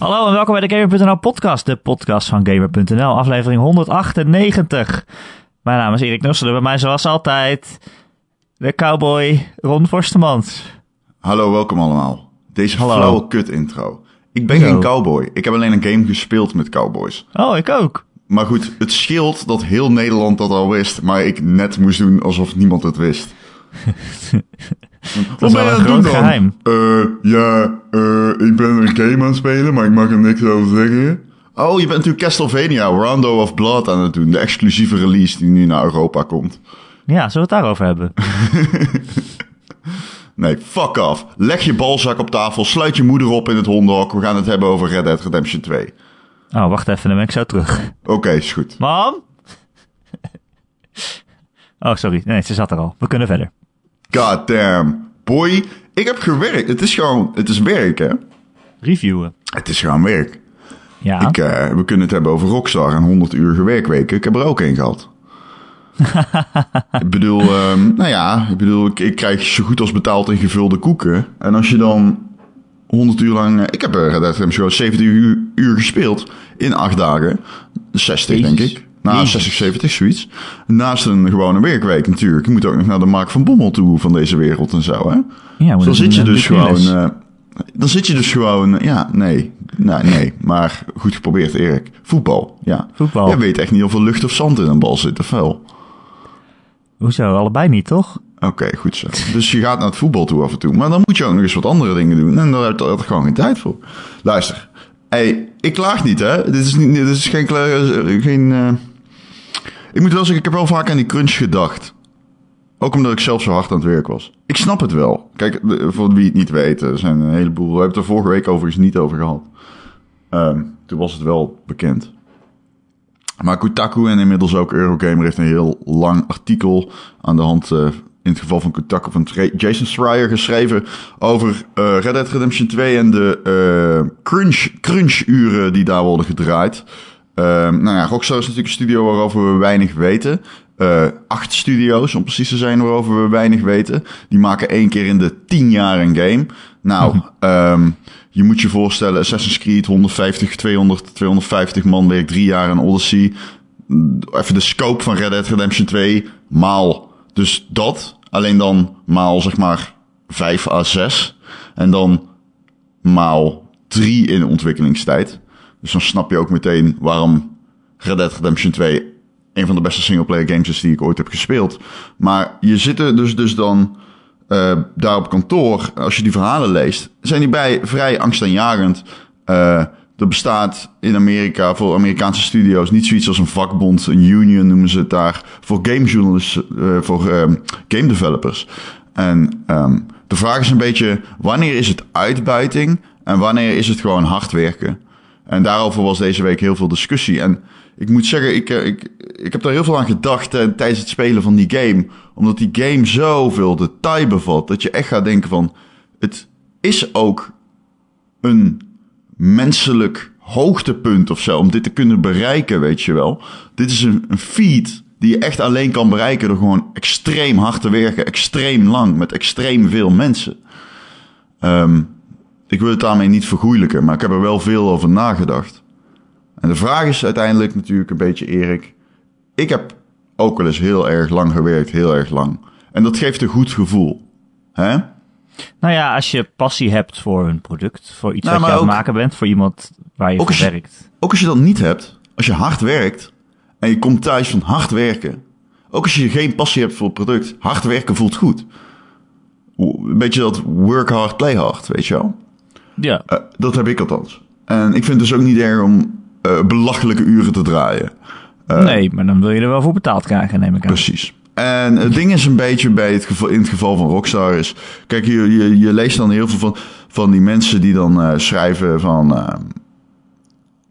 Hallo en welkom bij de Gamer.nl podcast, de podcast van Gamer.nl, aflevering 198. Mijn naam is Erik Nusselen, bij mij zoals altijd de cowboy Ron Forstemans. Hallo, welkom allemaal. Deze Hallo. flauwe kut intro. Ik ben Zo. geen cowboy. Ik heb alleen een game gespeeld met cowboys. Oh, ik ook. Maar goed, het scheelt dat heel Nederland dat al wist, maar ik net moest doen alsof niemand het wist. Dat is wel een groot geheim. Eh, ja, eh, ik ben een game aan het spelen, maar ik mag er niks over zeggen. Oh, je bent natuurlijk Castlevania Rondo of Blood aan het doen. De exclusieve release die nu naar Europa komt. Ja, zullen we het daarover hebben? Nee, fuck off. Leg je balzak op tafel, sluit je moeder op in het hondenhok. We gaan het hebben over Red Dead Redemption 2. Oh, wacht even, dan ben ik zo terug. Oké, is goed. Mam? Oh, sorry. Nee, ze zat er al. We kunnen verder. God damn. Boy, ik heb gewerkt. Het is gewoon, het is werk, hè? Reviewen. Het is gewoon werk. Ja. Ik, eh, we kunnen het hebben over Rockstar en 100 uur werkweken. Ik heb er ook een gehad. ik bedoel, ehm, nou ja, ik bedoel, ik, ik krijg zo goed als betaald in gevulde koeken. En als je dan 100 uur lang... eh, ik heb Redemption gewoon 70 uur, uur gespeeld in 8 dagen. 60, denk ik. Nou, Jezus. 60, 70, zoiets. Naast een gewone werkweek natuurlijk. Ik moet ook nog naar de Mark van Bommel toe van deze wereld en zo, hè? ja maar Dan dat zit is je dus eh, gewoon. eh, dan zit je dus gewoon. eh, ja, nee. Nou, nee. Maar goed geprobeerd, Erik. Voetbal. Ja. Voetbal. Jij weet echt niet of er lucht of zand in een bal zit, of wel? Hoezo? Allebei niet, toch? Oké, goed zo. Dus je gaat naar het voetbal toe af en toe. Maar dan moet je ook nog eens wat andere dingen doen. En daar heb je gewoon geen tijd voor. Luister. hey, ik klaag niet, hè. Dit is, niet, dit is geen... kla- geen eh, Ik moet wel zeggen, ik heb wel vaak aan die crunch gedacht. Ook omdat ik zelf zo hard aan het werk was. Ik snap het wel. Kijk, voor wie het niet weet, er zijn een heleboel... We hebben het er vorige week overigens niet over gehad. Ehm, toen was het wel bekend. Maar Kotaku en inmiddels ook Eurogamer heeft een heel lang artikel aan de hand, eh, in het geval van Kotaku, van Jason Schreier geschreven over eh, Red Dead Redemption 2 en de eh, crunch, crunch-uren die daar worden gedraaid. Ehm, nou ja, Rockstar is natuurlijk een studio waarover we weinig weten. Eh, acht studio's, om precies te zijn, waarover we weinig weten. Die maken één keer in de tien jaar een game. Nou, ehm, je moet je voorstellen, Assassin's Creed 150, 200, 250 man werkt drie jaar aan Odyssey. Even de scope van Red Dead Redemption 2 maal. Dus dat, alleen dan maal zeg maar 5 à 6. En dan maal 3 in ontwikkelingstijd. Dus dan snap je ook meteen waarom Red Dead Redemption 2 een van de beste singleplayer games is die ik ooit heb gespeeld. Maar je zit er dus, dus dan eh, daar op kantoor, als je die verhalen leest, zijn die bij vrij angstaanjagend. Eh er bestaat in Amerika voor Amerikaanse studio's niet zoiets als een vakbond, een union noemen ze het daar, voor gamejournalisten, eh voor ehm, game developers. En ehm, de vraag is een beetje, wanneer is het uitbuiting en wanneer is het gewoon hard werken? En daarover was deze week heel veel discussie. En ik moet zeggen, ik, eh, ik, ik heb daar heel veel aan gedacht eh, tijdens het spelen van die game. Omdat die game zoveel detail bevat, dat je echt gaat denken van... Het is ook een menselijk hoogtepunt of zo, om dit te kunnen bereiken, weet je wel. Dit is een, een feat die je echt alleen kan bereiken door gewoon extreem hard te werken, extreem lang, met extreem veel mensen. Ehm, ik wil het daarmee niet vergoeilijken, maar ik heb er wel veel over nagedacht. En de vraag is uiteindelijk natuurlijk een beetje, Erik. Ik heb ook wel eens heel erg lang gewerkt, heel erg lang. En dat geeft een goed gevoel. Hè? Nou ja, als je passie hebt voor een product, voor iets Nou, wat je aan het maken bent, voor iemand waar je Ook voor als je- werkt. Ook als je dat niet hebt, als je hard werkt en je komt thuis van hard werken. Ook als je geen passie hebt voor het product, hard werken voelt goed. Een beetje dat work hard, play hard, weet je wel. Ja. Eh, dat heb ik althans. En ik vind het dus ook niet erg om eh, belachelijke uren te draaien. nee, maar dan wil je er wel voor betaald krijgen, neem ik aan. Precies. En het ding is een beetje bij het geval, in het geval van Rockstar is... Kijk, je, je, je leest dan heel veel van, van die mensen die dan eh, schrijven van... eh,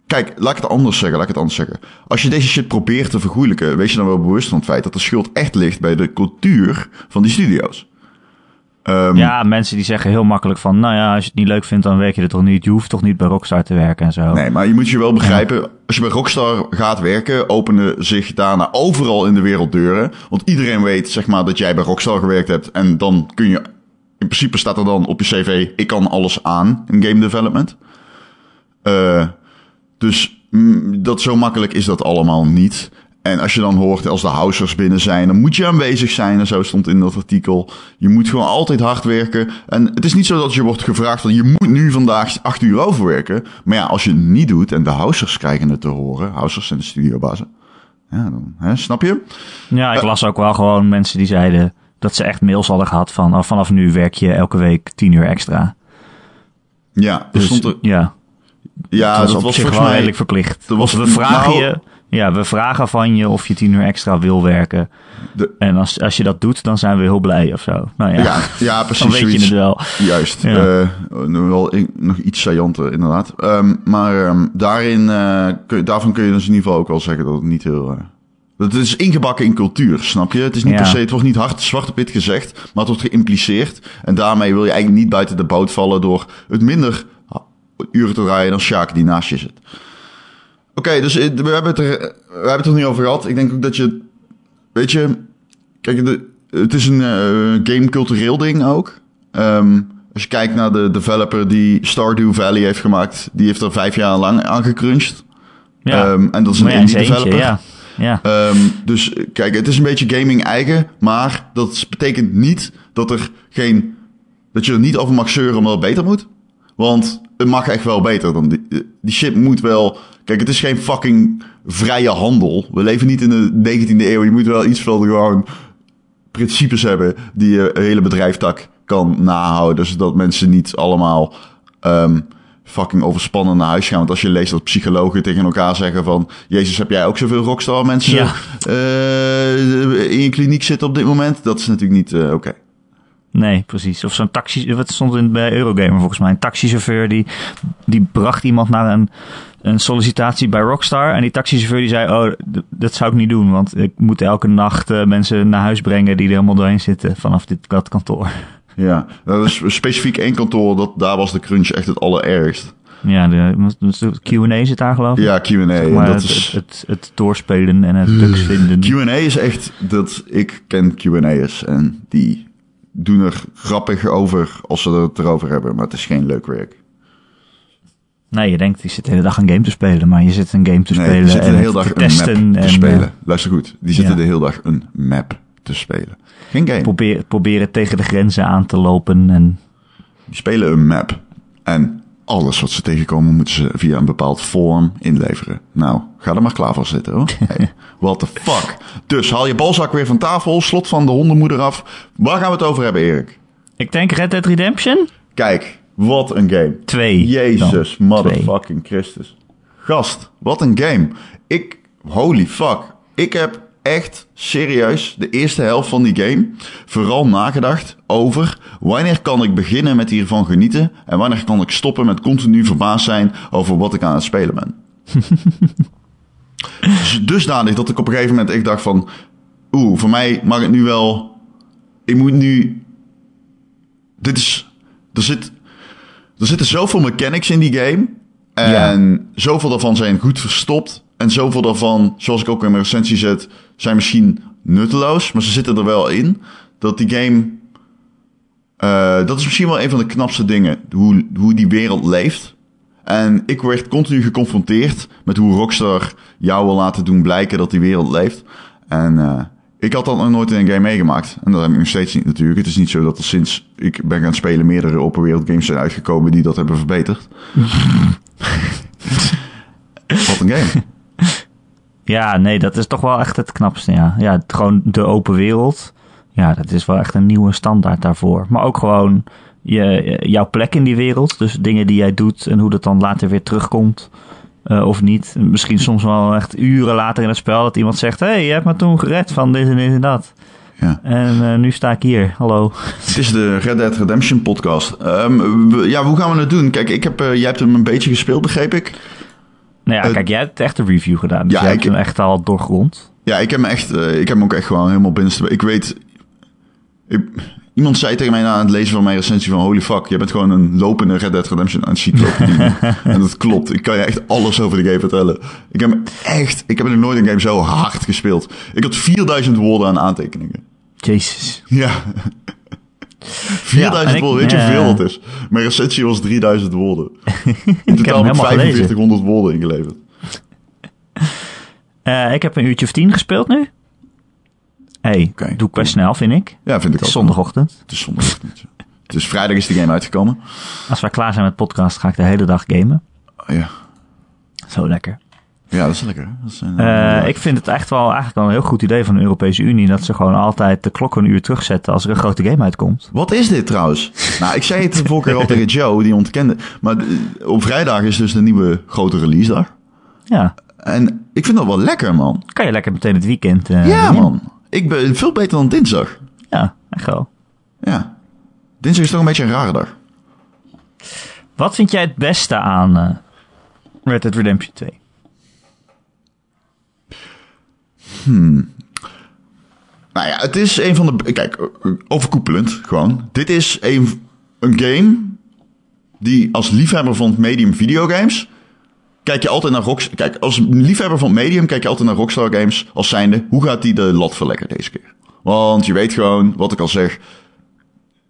kijk, laat ik het anders zeggen, laat ik het anders zeggen. Als je deze shit probeert te vergoeilijken... wees je dan wel bewust van het feit dat de schuld echt ligt... bij de cultuur van die studio's. Ehm, Ja, mensen die zeggen heel makkelijk van, nou ja, als je het niet leuk vindt, dan werk je er toch niet. Je hoeft toch niet bij Rockstar te werken en zo. Nee, maar je moet je wel begrijpen, als je bij Rockstar gaat werken, openen zich daarna overal in de wereld deuren. Want iedereen weet, zeg maar, dat jij bij Rockstar gewerkt hebt. En dan kun je, in principe staat er dan op je cv, ik kan alles aan in game development. Eh, dus mm, dat zo makkelijk is dat allemaal niet. En als je dan hoort als de housers binnen zijn, dan moet je aanwezig zijn. En zo stond in dat artikel. Je moet gewoon altijd hard werken. En het is niet zo dat je wordt gevraagd van je moet nu vandaag acht uur overwerken. Maar ja, als je het niet doet en de housers krijgen het te horen. Housers zijn de studiobazen. Ja, dan, hè, snap je? Ja, ik Eh. las ook wel gewoon mensen die zeiden dat ze echt mails hadden gehad van oh, vanaf nu werk je elke week tien uur extra. Ja, Dus stond er, ja, ja dat, was zich volgens mij... redelijk verplicht. dat was- Of we vragen nou- je, ja, we vragen van je of je tien uur extra wil werken. De- En als, als je dat doet, dan zijn we heel blij of zo. Nou ja, Ja, ja, precies dan weet zoiets. je het wel. Juist. Ja. Eh, nog wel in- nog iets saillanter, inderdaad. Ehm, maar ehm, daarin, eh, kun daarvan kun je dus in ieder geval ook wel zeggen dat het niet heel... eh, dat het is ingebakken in cultuur, snap je? Het is niet Ja. per se, het wordt niet hard zwart op wit gezegd, maar het wordt geïmpliceerd. En daarmee wil je eigenlijk niet buiten de boot vallen door het minder uren te draaien dan Sjaak die naast je zit. Oké, dus eh, we hebben, het er, we hebben het er niet over gehad. Ik denk ook dat je, weet je, kijk, de, het is een eh, game cultureel ding ook. Ehm, als je kijkt naar de developer die Stardew Valley heeft gemaakt, die heeft er vijf jaar lang aan gecrunched. Ja. Ehm, en dat is een indie eentje, developer. ja. ja. Ehm, dus eh, kijk, het is een beetje gaming eigen, maar dat betekent niet dat er geen, dat je er niet over mag zeuren omdat het beter moet. Want het mag echt wel beter dan die, die shit moet wel. Kijk, het is geen fucking vrije handel. We leven niet in de 19e eeuw. Je moet wel iets van gewoon principes hebben die je hele bedrijfstak kan nahouden. Zodat mensen niet allemaal ehm, fucking overspannen naar huis gaan. Want als je leest dat psychologen tegen elkaar zeggen van... Jezus, heb jij ook zoveel rockstar mensen Ja. eh, in je kliniek zitten op dit moment? Dat is natuurlijk niet eh, oké. Nee, precies. Of zo'n taxi, wat stond in bij Eurogamer volgens mij, een taxichauffeur die, die bracht iemand naar een, een sollicitatie bij Rockstar. En die taxichauffeur die zei, oh, dat zou ik niet doen, want ik moet elke nacht eh, mensen naar huis brengen die er helemaal doorheen zitten vanaf dit dat kantoor. Ja, dat is specifiek één kantoor, dat, daar was de crunch echt het allerergst. Ja, de, de Q&A zit daar geloof ik. Ja, Q&A. maar dat het, is... het, het, het doorspelen en het bugs vinden. Q&A is echt dat ik ken Q&A'ers en die doen er grappig over als ze het erover hebben, maar het is geen leuk werk. Nee, je denkt, je zit de hele dag een game te spelen, maar je zit een game te Nee, spelen die zitten en de hele dag te een map te en, spelen. eh, Luister goed, die zitten ja. de hele dag een map te spelen. Geen game. probeer, proberen tegen de grenzen aan te lopen en Die spelen een map. En alles wat ze tegenkomen moeten ze via een bepaald vorm inleveren. Nou, ga er maar klaar voor zitten hoor. Hey, what the fuck. Dus haal je balzak weer van tafel, slot van de hondenmoeder af. Waar gaan we het over hebben, Erik? Ik denk Red Dead Redemption Kijk, wat een game. 2. Jezus, motherfucking Christus. Gast, wat een game. Ik, holy fuck. Ik heb echt serieus de eerste helft van die game vooral nagedacht over wanneer kan ik beginnen met hiervan genieten en wanneer kan ik stoppen met continu verbaasd zijn over wat ik aan het spelen ben. Dus Dusdanig dat ik op een gegeven moment ik dacht van, oeh, voor mij mag het nu wel, ik moet nu, dit is, er zit, er zitten zoveel mechanics in die game. En zoveel daarvan zijn goed verstopt. En zoveel daarvan, zoals ik ook in mijn recensie zet, zijn misschien nutteloos. Maar ze zitten er wel in. Dat die game. eh, dat is misschien wel een van de knapste dingen. Hoe, hoe die wereld leeft. En ik werd continu geconfronteerd met hoe Rockstar jou wil laten doen blijken dat die wereld leeft. En eh, ik had dat nog nooit in een game meegemaakt. En dat heb ik nog steeds niet natuurlijk. Het is niet zo dat er sinds ik ben gaan spelen meerdere open wereld games zijn uitgekomen die dat hebben verbeterd. Wat een game. Ja, nee, dat is toch wel echt het knapste, ja. Ja, het- gewoon de open wereld. Ja, dat is wel echt een nieuwe standaard daarvoor. Maar ook gewoon je, jouw plek in die wereld. Dus dingen die jij doet en hoe dat dan later weer terugkomt. eh, of niet. Misschien soms wel echt uren later in het spel dat iemand zegt... Hé, hey, je hebt me toen gered van dit en dit en dat. Ja. En eh, nu sta ik hier. Hallo. Het is de Red Dead Redemption podcast. Ehm, ja, hoe gaan we het doen? Kijk, ik heb, eh, jij hebt hem een beetje gespeeld, begreep ik. Nou ja, kijk, jij hebt echt een review gedaan. Dus ja, jij ik- hem echt al doorgrond. Ja, ik heb hem echt, eh, ik heb hem ook echt gewoon helemaal binnenste. Ik weet, ik- iemand zei tegen mij na het lezen van mijn recensie van holy fuck, je bent gewoon een lopende Red Dead Redemption encyclopedie. en dat klopt. Ik kan je echt alles over de game vertellen. Ik heb echt, ik heb nog nooit een game zo hard gespeeld. Ik had 4000 woorden aan aantekeningen. Jezus. Ja. 4000 en ik- woorden, weet je hoeveel dat is? Mijn recensie was 3000 woorden. In totaal heb ik helemaal gelezen. 4500 woorden ingeleverd. Eh, ik heb een uurtje of tien gespeeld nu. hey, doe ik best snel, vind ik. Ja, vind ik ook. zondagochtend. Het is zondagochtend. is vrijdag is de game uitgekomen. Als wij klaar zijn met podcast, ga ik de hele dag gamen. Oh, ja. Zo lekker. Ja, dat is lekker. hè? Dat is, eh, Eh, ik vind het echt wel, eigenlijk wel een heel goed idee van de Europese Unie... dat ze gewoon altijd de klok een uur terugzetten als er een grote game uitkomt. Wat is dit trouwens? nou, ik zei het de vorige keer al tegen Joe, die ontkende. Maar eh, op vrijdag is dus de nieuwe grote release dag. Ja, En ik vind dat wel lekker, man. kan je lekker meteen het weekend... ja, doen. man. Ik ben veel beter dan dinsdag. Ja, echt wel. Ja. Dinsdag is toch een beetje een rare dag. Wat vind jij het beste aan eh, Red Dead Redemption 2? Nou ja, het is een van de... Kijk, overkoepelend gewoon. Dit is een, een game die als liefhebber van medium videogames... Kijk je altijd naar Rockstar... Kijk, als liefhebber van medium kijk je altijd naar Rockstar Games als zijnde... Hoe gaat die de lat verleggen deze keer? Want je weet gewoon, wat ik al zeg...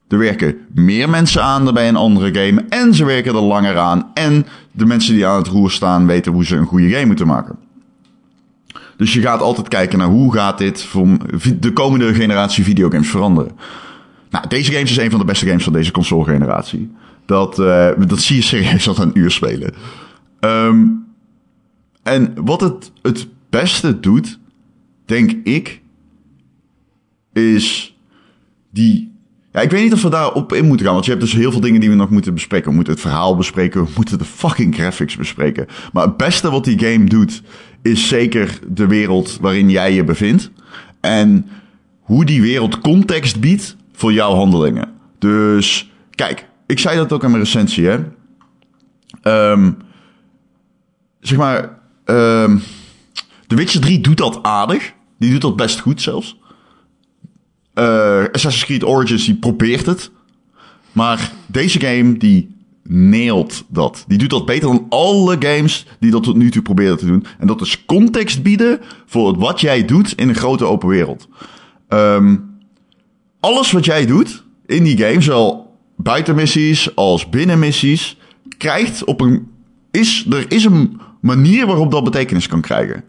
Er werken meer mensen aan dan bij een andere game. En ze werken er langer aan. En de mensen die aan het roer staan weten hoe ze een goede game moeten maken. Dus je gaat altijd kijken naar hoe gaat dit voor de komende generatie videogames veranderen. Nou, deze games is een van de beste games van deze console generatie. Dat, eh, dat zie je serieus al een uur spelen. Ehm, en wat het het beste doet, denk ik, is die... Ja, ik weet niet of we daarop in moeten gaan, want je hebt dus heel veel dingen die we nog moeten bespreken. We moeten het verhaal bespreken, we moeten de fucking graphics bespreken. Maar het beste wat die game doet, is zeker de wereld waarin jij je bevindt. En hoe die wereld context biedt voor jouw handelingen. Dus, kijk, ik zei dat ook in mijn recensie, hè. Ehm, zeg maar, ehm The Witcher 3 doet dat aardig. Die doet dat best goed zelfs. Eh, Assassin's Creed Origins die probeert het. Maar deze game die nailt dat. Die doet dat beter dan alle games die dat tot nu toe proberen te doen. En dat is context bieden voor wat jij doet in een grote open wereld. Ehm, alles wat jij doet in die game, zowel buitenmissies als binnenmissies, krijgt op een. Is, er is een manier waarop dat betekenis kan krijgen.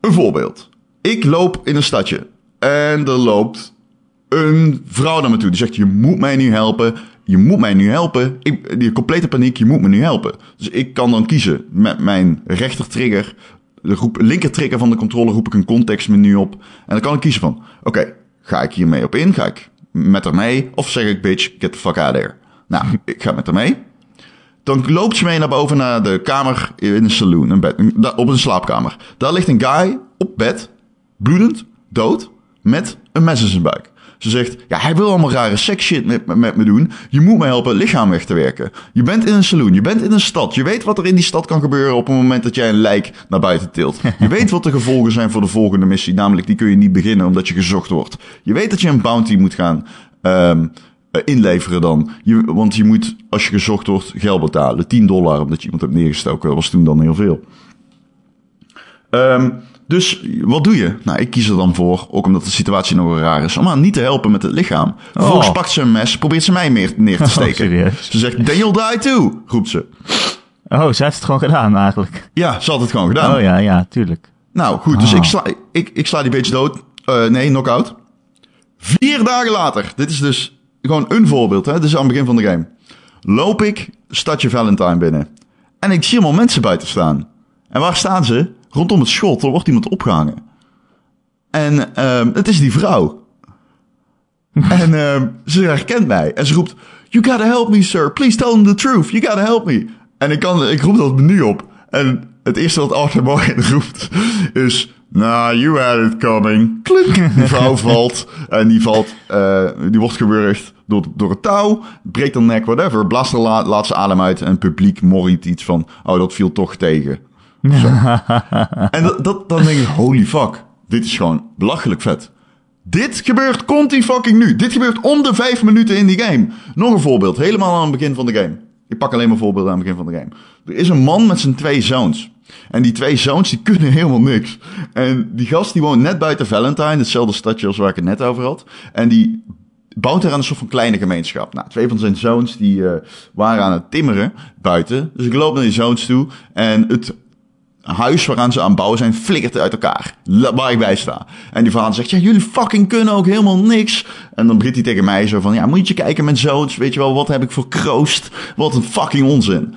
Een voorbeeld. Ik loop in een stadje en er loopt een vrouw naar me toe. Die zegt, je moet mij nu helpen. Je moet mij nu helpen. Ik, die complete paniek, je moet me nu helpen. Dus ik kan dan kiezen met mijn rechter trigger. De groep, linker trigger van de controller roep ik een contextmenu op. En dan kan ik kiezen van, oké, ga ik hiermee op in? Ga ik met haar mee? Of zeg ik, bitch, get the fuck out of here. Nou, ik ga met haar mee. Dan loopt ze mee naar boven naar de kamer in een saloon, een bed, op een slaapkamer. Daar ligt een guy op bed, bloedend, dood, met een mes in zijn buik. Ze zegt, ja, hij wil allemaal rare seks shit met, met, me doen. Je moet me helpen lichaam weg te werken. Je bent in een saloon, je bent in een stad. Je weet wat er in die stad kan gebeuren op het moment dat jij een lijk naar buiten tilt. Je weet wat de gevolgen zijn voor de volgende missie. Namelijk, die kun je niet beginnen omdat je gezocht wordt. Je weet dat je een bounty moet gaan ehm, eh, inleveren dan. Je, want je moet, als je gezocht wordt, geld betalen. 10 dollar, omdat je iemand hebt neergestoken. Dat was toen dan heel veel. Ehm, dus wat doe je? Nou, ik kies er dan voor, ook omdat de situatie nog wel raar is, om haar niet te helpen met het lichaam. Vervolgens pakt ze een mes, probeert ze mij meer neer te steken. serieus? ze zegt, then you'll die too, roept ze. Oh, ze heeft het gewoon gedaan eigenlijk. Ja, ze had het gewoon gedaan. Oh ja, ja, tuurlijk. Nou, goed, dus Ah. ik, sla, ik, ik sla die beetje dood. Eh, nee, knock-out. Vier dagen later, dit is dus gewoon een voorbeeld, hè? Dit is aan het begin van de game. Loop ik stadje Valentine binnen. En ik zie allemaal mensen buiten staan. En waar staan ze? Rondom het schot, er wordt iemand opgehangen. En ehm het is die vrouw. en ehm ze herkent mij. En ze roept, you gotta help me, sir. Please tell them the truth. You gotta help me. En ik, kan, ik roep dat menu op. En het eerste wat Arthur Morgan roept is... Nah, you had it coming. Klink. Die vrouw valt. En die valt... eh, die wordt gewurgd door, door het touw. Breekt haar nek, whatever. Blaast haar la, laat ze adem uit. En het publiek morriet iets van... Oh, dat viel toch tegen. Zo. en dat, dat, dan denk ik... Holy fuck. Dit is gewoon belachelijk vet. Dit gebeurt continu fucking nu. Dit gebeurt om de vijf minuten in die game. Nog een voorbeeld, helemaal aan het begin van de game. Ik pak alleen maar voorbeelden aan het begin van de game. Er is een man met zijn twee zoons. En die twee zoons die kunnen helemaal niks. En die gast die woont net buiten Valentine, hetzelfde stadje als waar ik het net over had. En die, bouwt er aan een soort van kleine gemeenschap. Nou, twee van zijn zoons die eh, waren aan het timmeren buiten. Dus ik loop naar die zoons toe en het huis waaraan ze aan het bouwen zijn flikkert uit elkaar. Waar ik bij sta. En die vader zegt, ja, jullie fucking kunnen ook helemaal niks. En dan begint hij tegen mij zo van, ja, moet je kijken met zoons, weet je wel, wat heb ik voor kroost? Wat een fucking onzin.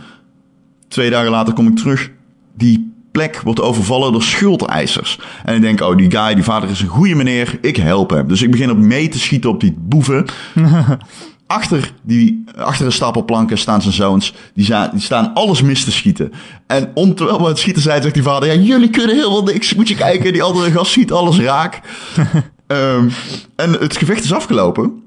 Twee dagen later kom ik terug. Die plek wordt overvallen door schuldeisers. En ik denk, oh, die guy, die vader is een goede meneer. Ik help hem. Dus ik begin op mee te schieten op die boeven. achter, die, achter een stapel planken staan zijn zoons. Die, staan alles mis te schieten. En om terwijl we aan het schieten zijn, zegt die vader... Ja, jullie kunnen helemaal niks. Moet je kijken, die andere gast schiet alles raak. Ehm, en het gevecht is afgelopen.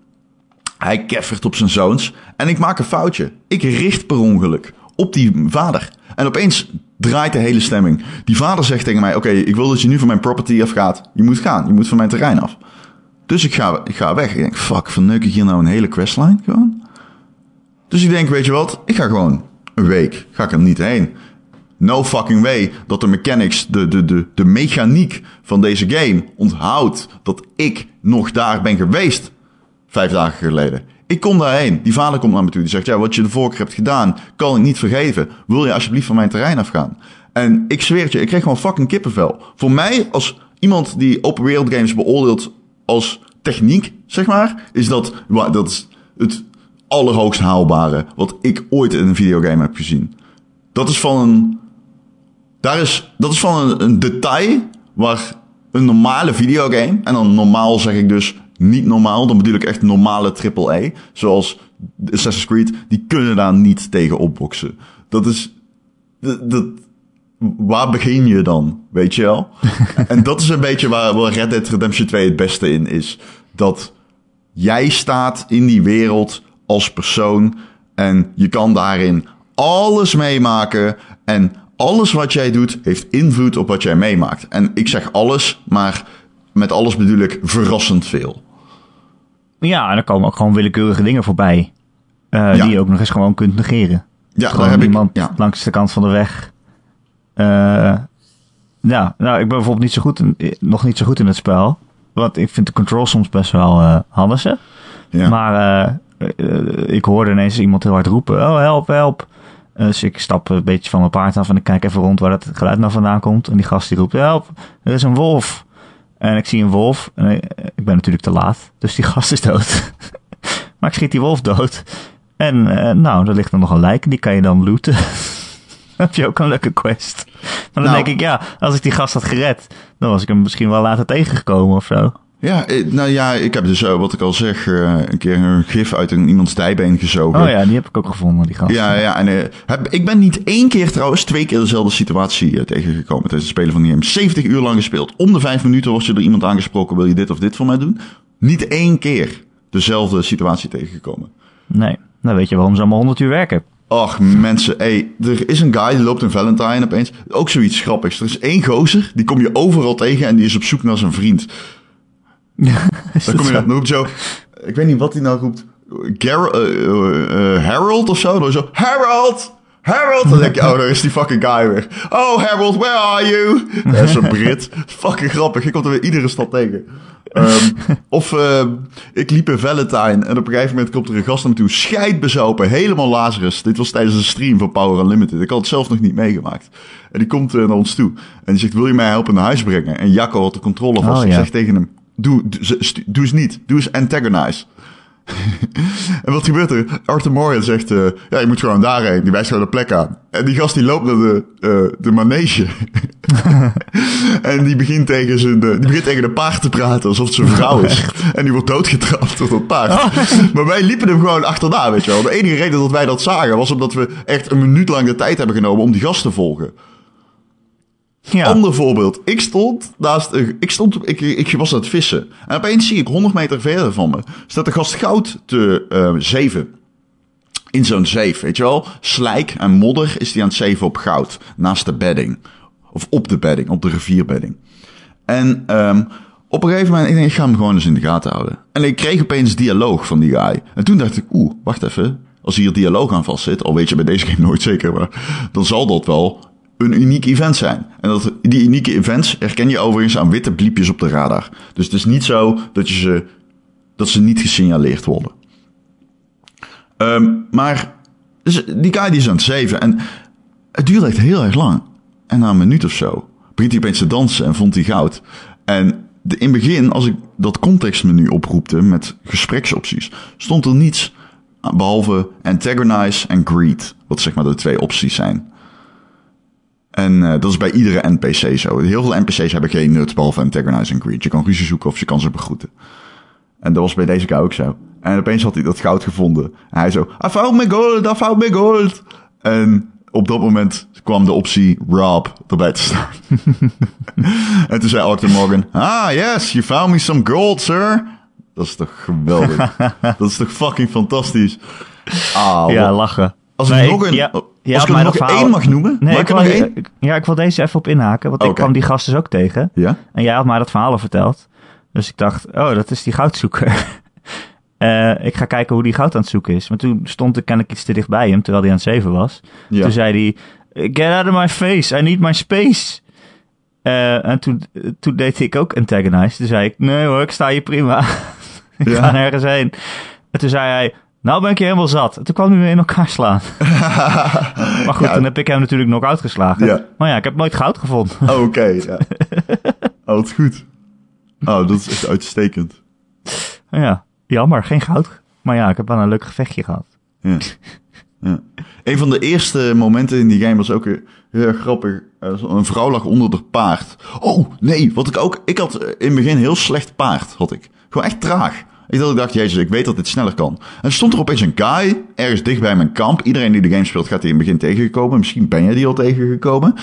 Hij keffert op zijn zoons. En ik maak een foutje. Ik richt per ongeluk op die vader. En opeens draait de hele stemming. Die vader zegt tegen mij... Oké, ik wil dat je nu van mijn property afgaat. Je moet gaan. Je moet van mijn terrein af. Dus ik ga, ik ga weg. Ik denk, fuck, verneuk ik hier nou een hele questline gewoon? Dus ik denk, weet je wat? Ik ga gewoon een week. Ga ik er niet heen. No fucking way dat de mechanics, de, de, de, de mechaniek van deze game onthoudt dat ik nog daar ben geweest. Vijf dagen geleden. Ik kom daarheen. Die vader komt naar me toe. Die zegt, ja, wat je de vorige hebt gedaan, kan ik niet vergeven. Wil je alsjeblieft van mijn terrein afgaan? En ik zweer het je, ik kreeg gewoon fucking kippenvel. Voor mij, als iemand die open wereld games beoordeelt als techniek, zeg maar, is dat, dat het allerhoogst haalbare wat ik ooit in een videogame heb gezien. Dat is van een, daar is, dat is van een, detail waar een normale videogame, en dan normaal zeg ik dus niet normaal, dan bedoel ik echt normale AAA, zoals Assassin's Creed, die kunnen daar niet tegen opboksen. Dat is, dat, dat, waar begin je dan, weet je wel? en dat is een beetje waar, waar Red Dead Redemption 2 het beste in is. Dat jij staat in die wereld als persoon en je kan daarin alles meemaken en alles wat jij doet heeft invloed op wat jij meemaakt. En ik zeg alles, maar met alles bedoel ik verrassend veel. Ja, en er komen ook gewoon willekeurige dingen voorbij. eh, Ja. Die je ook nog eens gewoon kunt negeren. Ja, gewoon daar heb ik. iemand Ja. langs de kant van de weg. Eh, ja, nou, ik ben bijvoorbeeld niet zo goed in, nog niet zo goed in het spel. Want ik vind de control soms best wel eh handig. hè. Ja. Maar eh, ik hoorde ineens iemand heel hard roepen. Oh, help, help. Dus ik stap een beetje van mijn paard af en ik kijk even rond waar dat geluid nou vandaan komt. En die gast die roept, help, er is een wolf. En ik zie een wolf. En ik, ben natuurlijk te laat. Dus die gast is dood. maar ik schiet die wolf dood. En nou, er ligt er nog een lijk. Die kan je dan looten. Heb je ook een leuke quest. Maar dan Nou. denk ik, ja, als ik die gast had gered, dan was ik hem misschien wel later tegengekomen of zo. Ja, eh, nou ja, ik heb dus, eh, wat ik al zeg, eh, een keer een gif uit een, iemands dijbeen gezogen. Oh ja, die heb ik ook gevonden, die gast. Ja, ja, en heb, ik ben niet één keer trouwens twee keer dezelfde situatie tegengekomen tijdens het spelen van die game. 70 uur lang gespeeld. Om de vijf minuten wordt je door iemand aangesproken, wil je dit of dit voor mij doen? Niet één keer dezelfde situatie tegengekomen. Nee, dan weet je waarom ze allemaal 100 uur werken. Ach, mensen, hey, er is een guy die loopt in Valentine opeens. Ook zoiets grappigs. Er is één gozer, die kom je overal tegen en die is op zoek naar zijn vriend. Is Dan kom je dat roept zo. Ik weet niet wat hij nou roept. Gar eh, eh, eh, Harold of zo. Dan zo. Harold! Harold! Dan denk je, oh, daar is die fucking guy weer. Oh, Harold, where are you? Dat is een Brit. Fucking grappig. Je komt er weer iedere stad tegen. Ehm, of eh, ik liep in Valentine en op een gegeven moment komt er een gast naar me toe. Scheidbezopen, helemaal Lazarus. Dit was tijdens een stream van Power Unlimited. Ik had het zelf nog niet meegemaakt. En die komt eh, naar ons toe. En die zegt, wil je mij helpen naar huis brengen? En Jacco had de controle vast. Oh, Ik zeg tegen hem, doe, doe, doe eens niet. Doe eens antagonize. En wat gebeurt er? Arthur Morgan zegt, eh, ja, je moet gewoon daarheen. Die wijst gewoon de plek aan. En die gast die loopt naar de, eh, de manege. en die begint, tegen zijn, eh, die begint tegen de paard te praten alsof het zijn vrouw is. En die wordt doodgetrapt door dat paard. maar wij liepen hem gewoon achterna, weet je wel. De enige reden dat wij dat zagen was omdat we echt een minuut lang de tijd hebben genomen om die gast te volgen. Ja. Ander voorbeeld. Ik stond naast, ik stond, ik, ik was aan het vissen. En opeens zie ik 100 meter verder van me, staat de gast goud te eh, zeven. In zo'n zeef, weet je wel? Slijk en modder is die aan het zeven op goud. Naast de bedding. Of op de bedding, op de rivierbedding. En ehm, op een gegeven moment, ik denk, ik ga hem gewoon eens in de gaten houden. En ik kreeg opeens dialoog van die guy. En toen dacht ik, oeh, wacht even. Als hier dialoog aan vast zit, al weet je bij deze game nooit zeker, maar dan zal dat wel een uniek event zijn. En dat, die unieke events herken je overigens aan witte bliepjes op de radar. Dus het is niet zo dat je ze dat ze niet gesignaleerd worden. Ehm, maar dus die guy die is aan het zeven en het duurde echt heel erg lang. En na een minuut of zo begint hij opeens te dansen en vond hij goud. En de, in het begin, als ik dat contextmenu oproepte met gespreksopties, stond er niets behalve antagonize en greet. Wat zeg maar de twee opties zijn. En uh, dat is bij iedere NPC zo. Heel veel NPC's hebben geen nut behalve antagonize en greet. Je kan ruzie zoeken of je kan ze begroeten. En dat was bij deze guy ook zo. En opeens had hij dat goud gevonden. En hij zo, I found my gold, I found my gold. En op dat moment kwam de optie Rob erbij te staan. en toen zei Arthur Morgan, ah yes, you found me some gold, sir. Dat is toch geweldig. dat is toch fucking fantastisch. Ah, ja, lachen. Als ik nog, een, ja, als ik er nog verhaal... één mag noemen. Nee, ik, wil, één? ja, ik wil deze even op inhaken. Want ik kwam die gast dus ook tegen. Ja? En jij had mij dat verhaal al verteld. Dus ik dacht, oh, dat is die goudzoeker. Uh, ik ga kijken hoe die goud aan het zoeken is. Maar toen stond ik kennelijk iets te dicht bij hem, terwijl hij aan het zeven was. Ja. Toen zei hij, get out of my face, I need my space. Uh, en toen, toen deed ik ook antagonize. Toen zei ik, nee hoor, ik sta hier prima. ik ja. ga nergens heen. En toen zei hij, nou ben ik je helemaal zat. En toen kwam hij weer in elkaar slaan. maar goed, ja. toen heb ik hem natuurlijk nog uitgeslagen. Ja. Maar ja, ik heb nooit goud gevonden. Oh, Oké, okay, ja. oh, wat goed. Oh, dat is echt uitstekend. Ja. Jammer, geen goud. Maar ja, ik heb wel een leuk gevechtje gehad. Ja. ja. Een van de eerste momenten in die game was ook heel erg grappig. Een vrouw lag onder de paard. Oh, nee, wat ik ook... Ik had in het begin heel slecht paard, had ik. Gewoon echt traag. Ik dacht, ik dacht, jezus, ik weet dat dit sneller kan. En stond er opeens een guy, ergens dicht bij mijn kamp. Iedereen die de game speelt gaat die in het begin tegengekomen. Misschien ben je die al tegengekomen.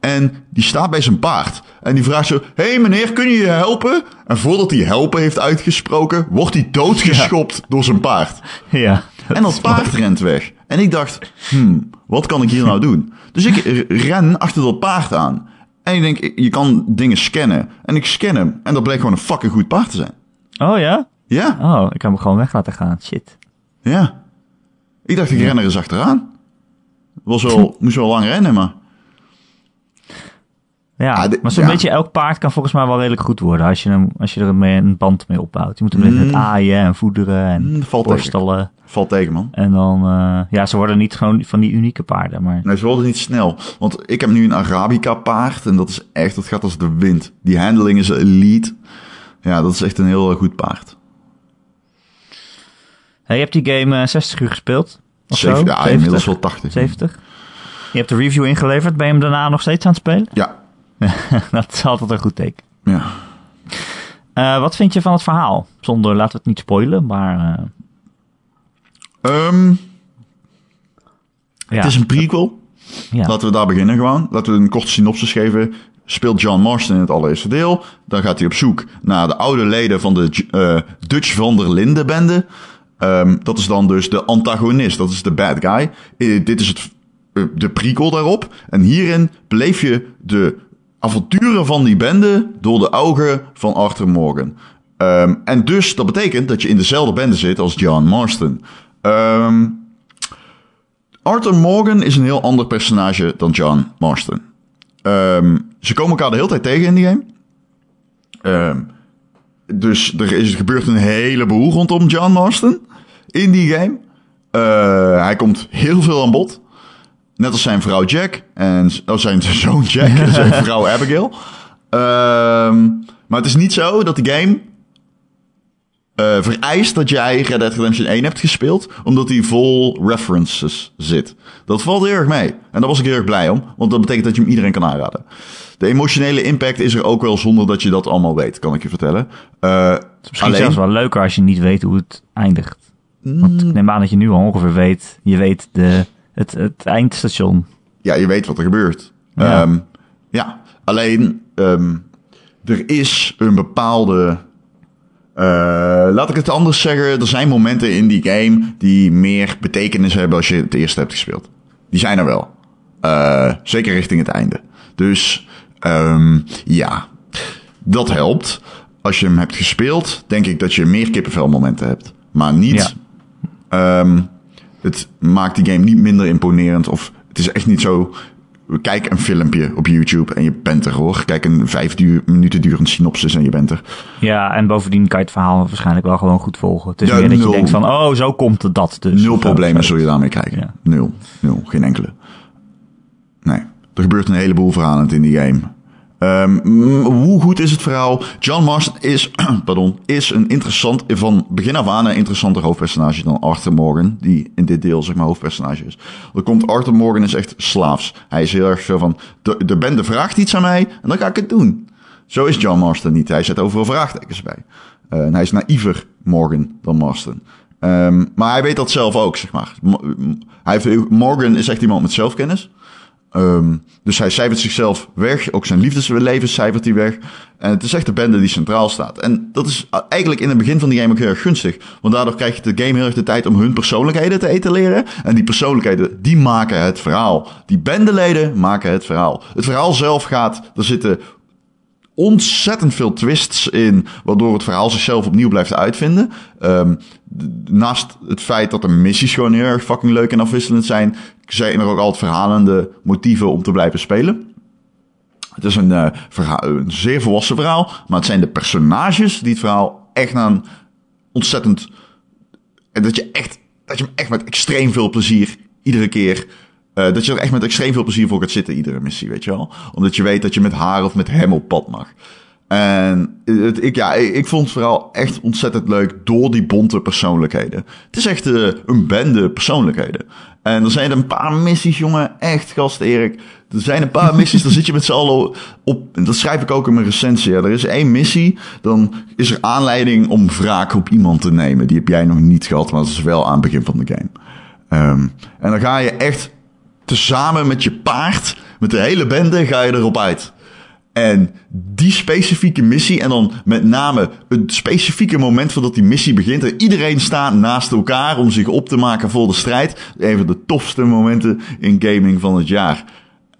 En die staat bij zijn paard. En die vraagt zo: Hé hey meneer, kun je je helpen? En voordat hij helpen heeft uitgesproken, wordt hij doodgeschopt door zijn paard. Ja. En dat paard rent weg. En ik dacht: Hmm, wat kan ik hier nou doen? Dus ik ren achter dat paard aan. En ik denk: Je kan dingen scannen. En ik scan hem. En dat bleek gewoon een fucking goed paard te zijn. Oh ja? Ja. Oh, ik kan hem gewoon weg laten gaan. Shit. Ja. Ik dacht: Ik ren er eens achteraan. Was wel, moest wel lang rennen, maar. Ja, ah, maar zo'n beetje elk paard kan volgens mij wel redelijk goed worden als je, hem, als je er mee een band mee opbouwt. Je moet hem mm. met aaien en voederen en mm, valt borstelen. Tegen. Valt tegen, man. En dan, uh, ja, ze worden niet gewoon van die unieke paarden, maar... Nee, ze worden niet snel. Want ik heb nu een Arabica paard en dat is echt, dat gaat als de wind. Die handling is elite. Ja, dat is echt een heel goed paard. Je hebt die game uh, 60 uur gespeeld? Of Zeven, Ja, 70? inmiddels wel 80. 70? Je hebt de review ingeleverd. Ben je hem daarna nog steeds aan het spelen? Ja, dat is altijd een goed teken. Ja. Uh, wat vind je van het verhaal? Zonder, laten we het niet spoilen, maar... Uh... Um, ja. Het is een prequel. Ja. Laten we daar beginnen gewoon. Laten we een korte synopsis geven. Speelt John Marston in het allereerste deel. Dan gaat hij op zoek naar de oude leden van de uh, Dutch van der Linde bende. Um, dat is dan dus de antagonist. Dat is de bad guy. Uh, dit is het, de prequel daarop. En hierin beleef je de avonturen van die bende door de ogen van Arthur Morgan. Um, en dus, dat betekent dat je in dezelfde bende zit als John Marston. Um, Arthur Morgan is een heel ander personage dan John Marston. Ze komen elkaar de hele tijd tegen in die game. dus er is, gebeurt een heleboel rondom John Marston in die game. Uh, hij komt heel veel aan bod. Net als zijn vrouw Jack en oh, zijn zoon Jack en zijn vrouw Abigail. Um, maar het is niet zo dat de game uh, vereist dat jij Red Dead Redemption 1 hebt gespeeld, omdat die vol references zit. Dat valt heel erg mee. En daar was ik heel erg blij om, want dat betekent dat je hem iedereen kan aanraden. De emotionele impact is er ook wel zonder dat je dat allemaal weet, kan ik je vertellen. Uh, het is misschien alleen... zelfs wel leuker als je niet weet hoe het eindigt. Want ik neem aan dat je nu al ongeveer weet, je weet de het, het eindstation. Ja, je weet wat er gebeurt. Ja, um, ja. alleen um, er is een bepaalde. Uh, laat ik het anders zeggen. Er zijn momenten in die game die meer betekenis hebben als je het eerste hebt gespeeld. Die zijn er wel. Uh, zeker richting het einde. Dus um, ja, dat helpt. Als je hem hebt gespeeld, denk ik dat je meer kippenvelmomenten hebt. Maar niet. Ja. Um, het maakt die game niet minder imponerend. Of het is echt niet zo kijk een filmpje op YouTube en je bent er hoor. Kijk een vijf duur, minuten durend synopsis en je bent er. Ja, en bovendien kan je het verhaal waarschijnlijk wel gewoon goed volgen. Het is Ja, meer dat nul. je denkt van, oh, zo komt het dat dus. Nul problemen zul je daarmee krijgen. Ja. Nul. Nul. Geen enkele. Nee. Er gebeurt een heleboel verhalend in die game. Mm, hoe goed is het verhaal? John Marston is, pardon, is een interessant, van begin af aan een interessanter hoofdpersonage dan Arthur Morgan, die in dit deel zeg maar hoofdpersonage is. Er komt Arthur Morgan is echt slaafs. Hij is heel erg zo van, de, de bende vraagt iets aan mij en dan ga ik het doen. Zo is John Marston niet. Hij zet overal vraagtekens bij. Eh, en hij is naïver, Morgan, dan Marston. Ehm, maar hij weet dat zelf ook, zeg maar. Hij Morgan is echt iemand met zelfkennis. Ehm, dus hij cijfert zichzelf weg. Ook zijn liefdesleven cijfert hij weg. En het is echt de bende die centraal staat. En dat is eigenlijk in het begin van die game ook heel erg gunstig. Want daardoor krijg je de game heel erg de tijd om hun persoonlijkheden te etaleren. En die persoonlijkheden, die maken het verhaal. Die bendeleden maken het verhaal. Het verhaal zelf gaat, er zitten ontzettend veel twists in, waardoor het verhaal zichzelf opnieuw blijft uitvinden. Ehm, naast het feit dat de missies gewoon heel erg fucking leuk en afwisselend zijn, zijn er ook altijd verhalende motieven om te blijven spelen. Het is een, eh, verhaal, een zeer volwassen verhaal, maar het zijn de personages die het verhaal echt naar ontzettend. En dat je echt, dat je hem echt met extreem veel plezier iedere keer. Eh, dat je er echt met extreem veel plezier voor gaat zitten, iedere missie, weet je wel. Omdat je weet dat je met haar of met hem op pad mag. En het, ik, ja, ik, vond het vooral echt ontzettend leuk door die bonte persoonlijkheden. Het is echt eh, een bende persoonlijkheden. En er zijn een paar missies, jongen. Echt, gast Erik. Er zijn een paar missies, daar zit je met z'n allen op. En dat schrijf ik ook in mijn recensie. Ja. Er is één missie, dan is er aanleiding om wraak op iemand te nemen. Die heb jij nog niet gehad, maar dat is wel aan het begin van de game. Ehm, en dan ga je echt tezamen met je paard, met de hele bende, ga je erop uit. En die specifieke missie, en dan met name het specifieke moment voordat die missie begint. En iedereen staat naast elkaar om zich op te maken voor de strijd. Een van de tofste momenten in gaming van het jaar.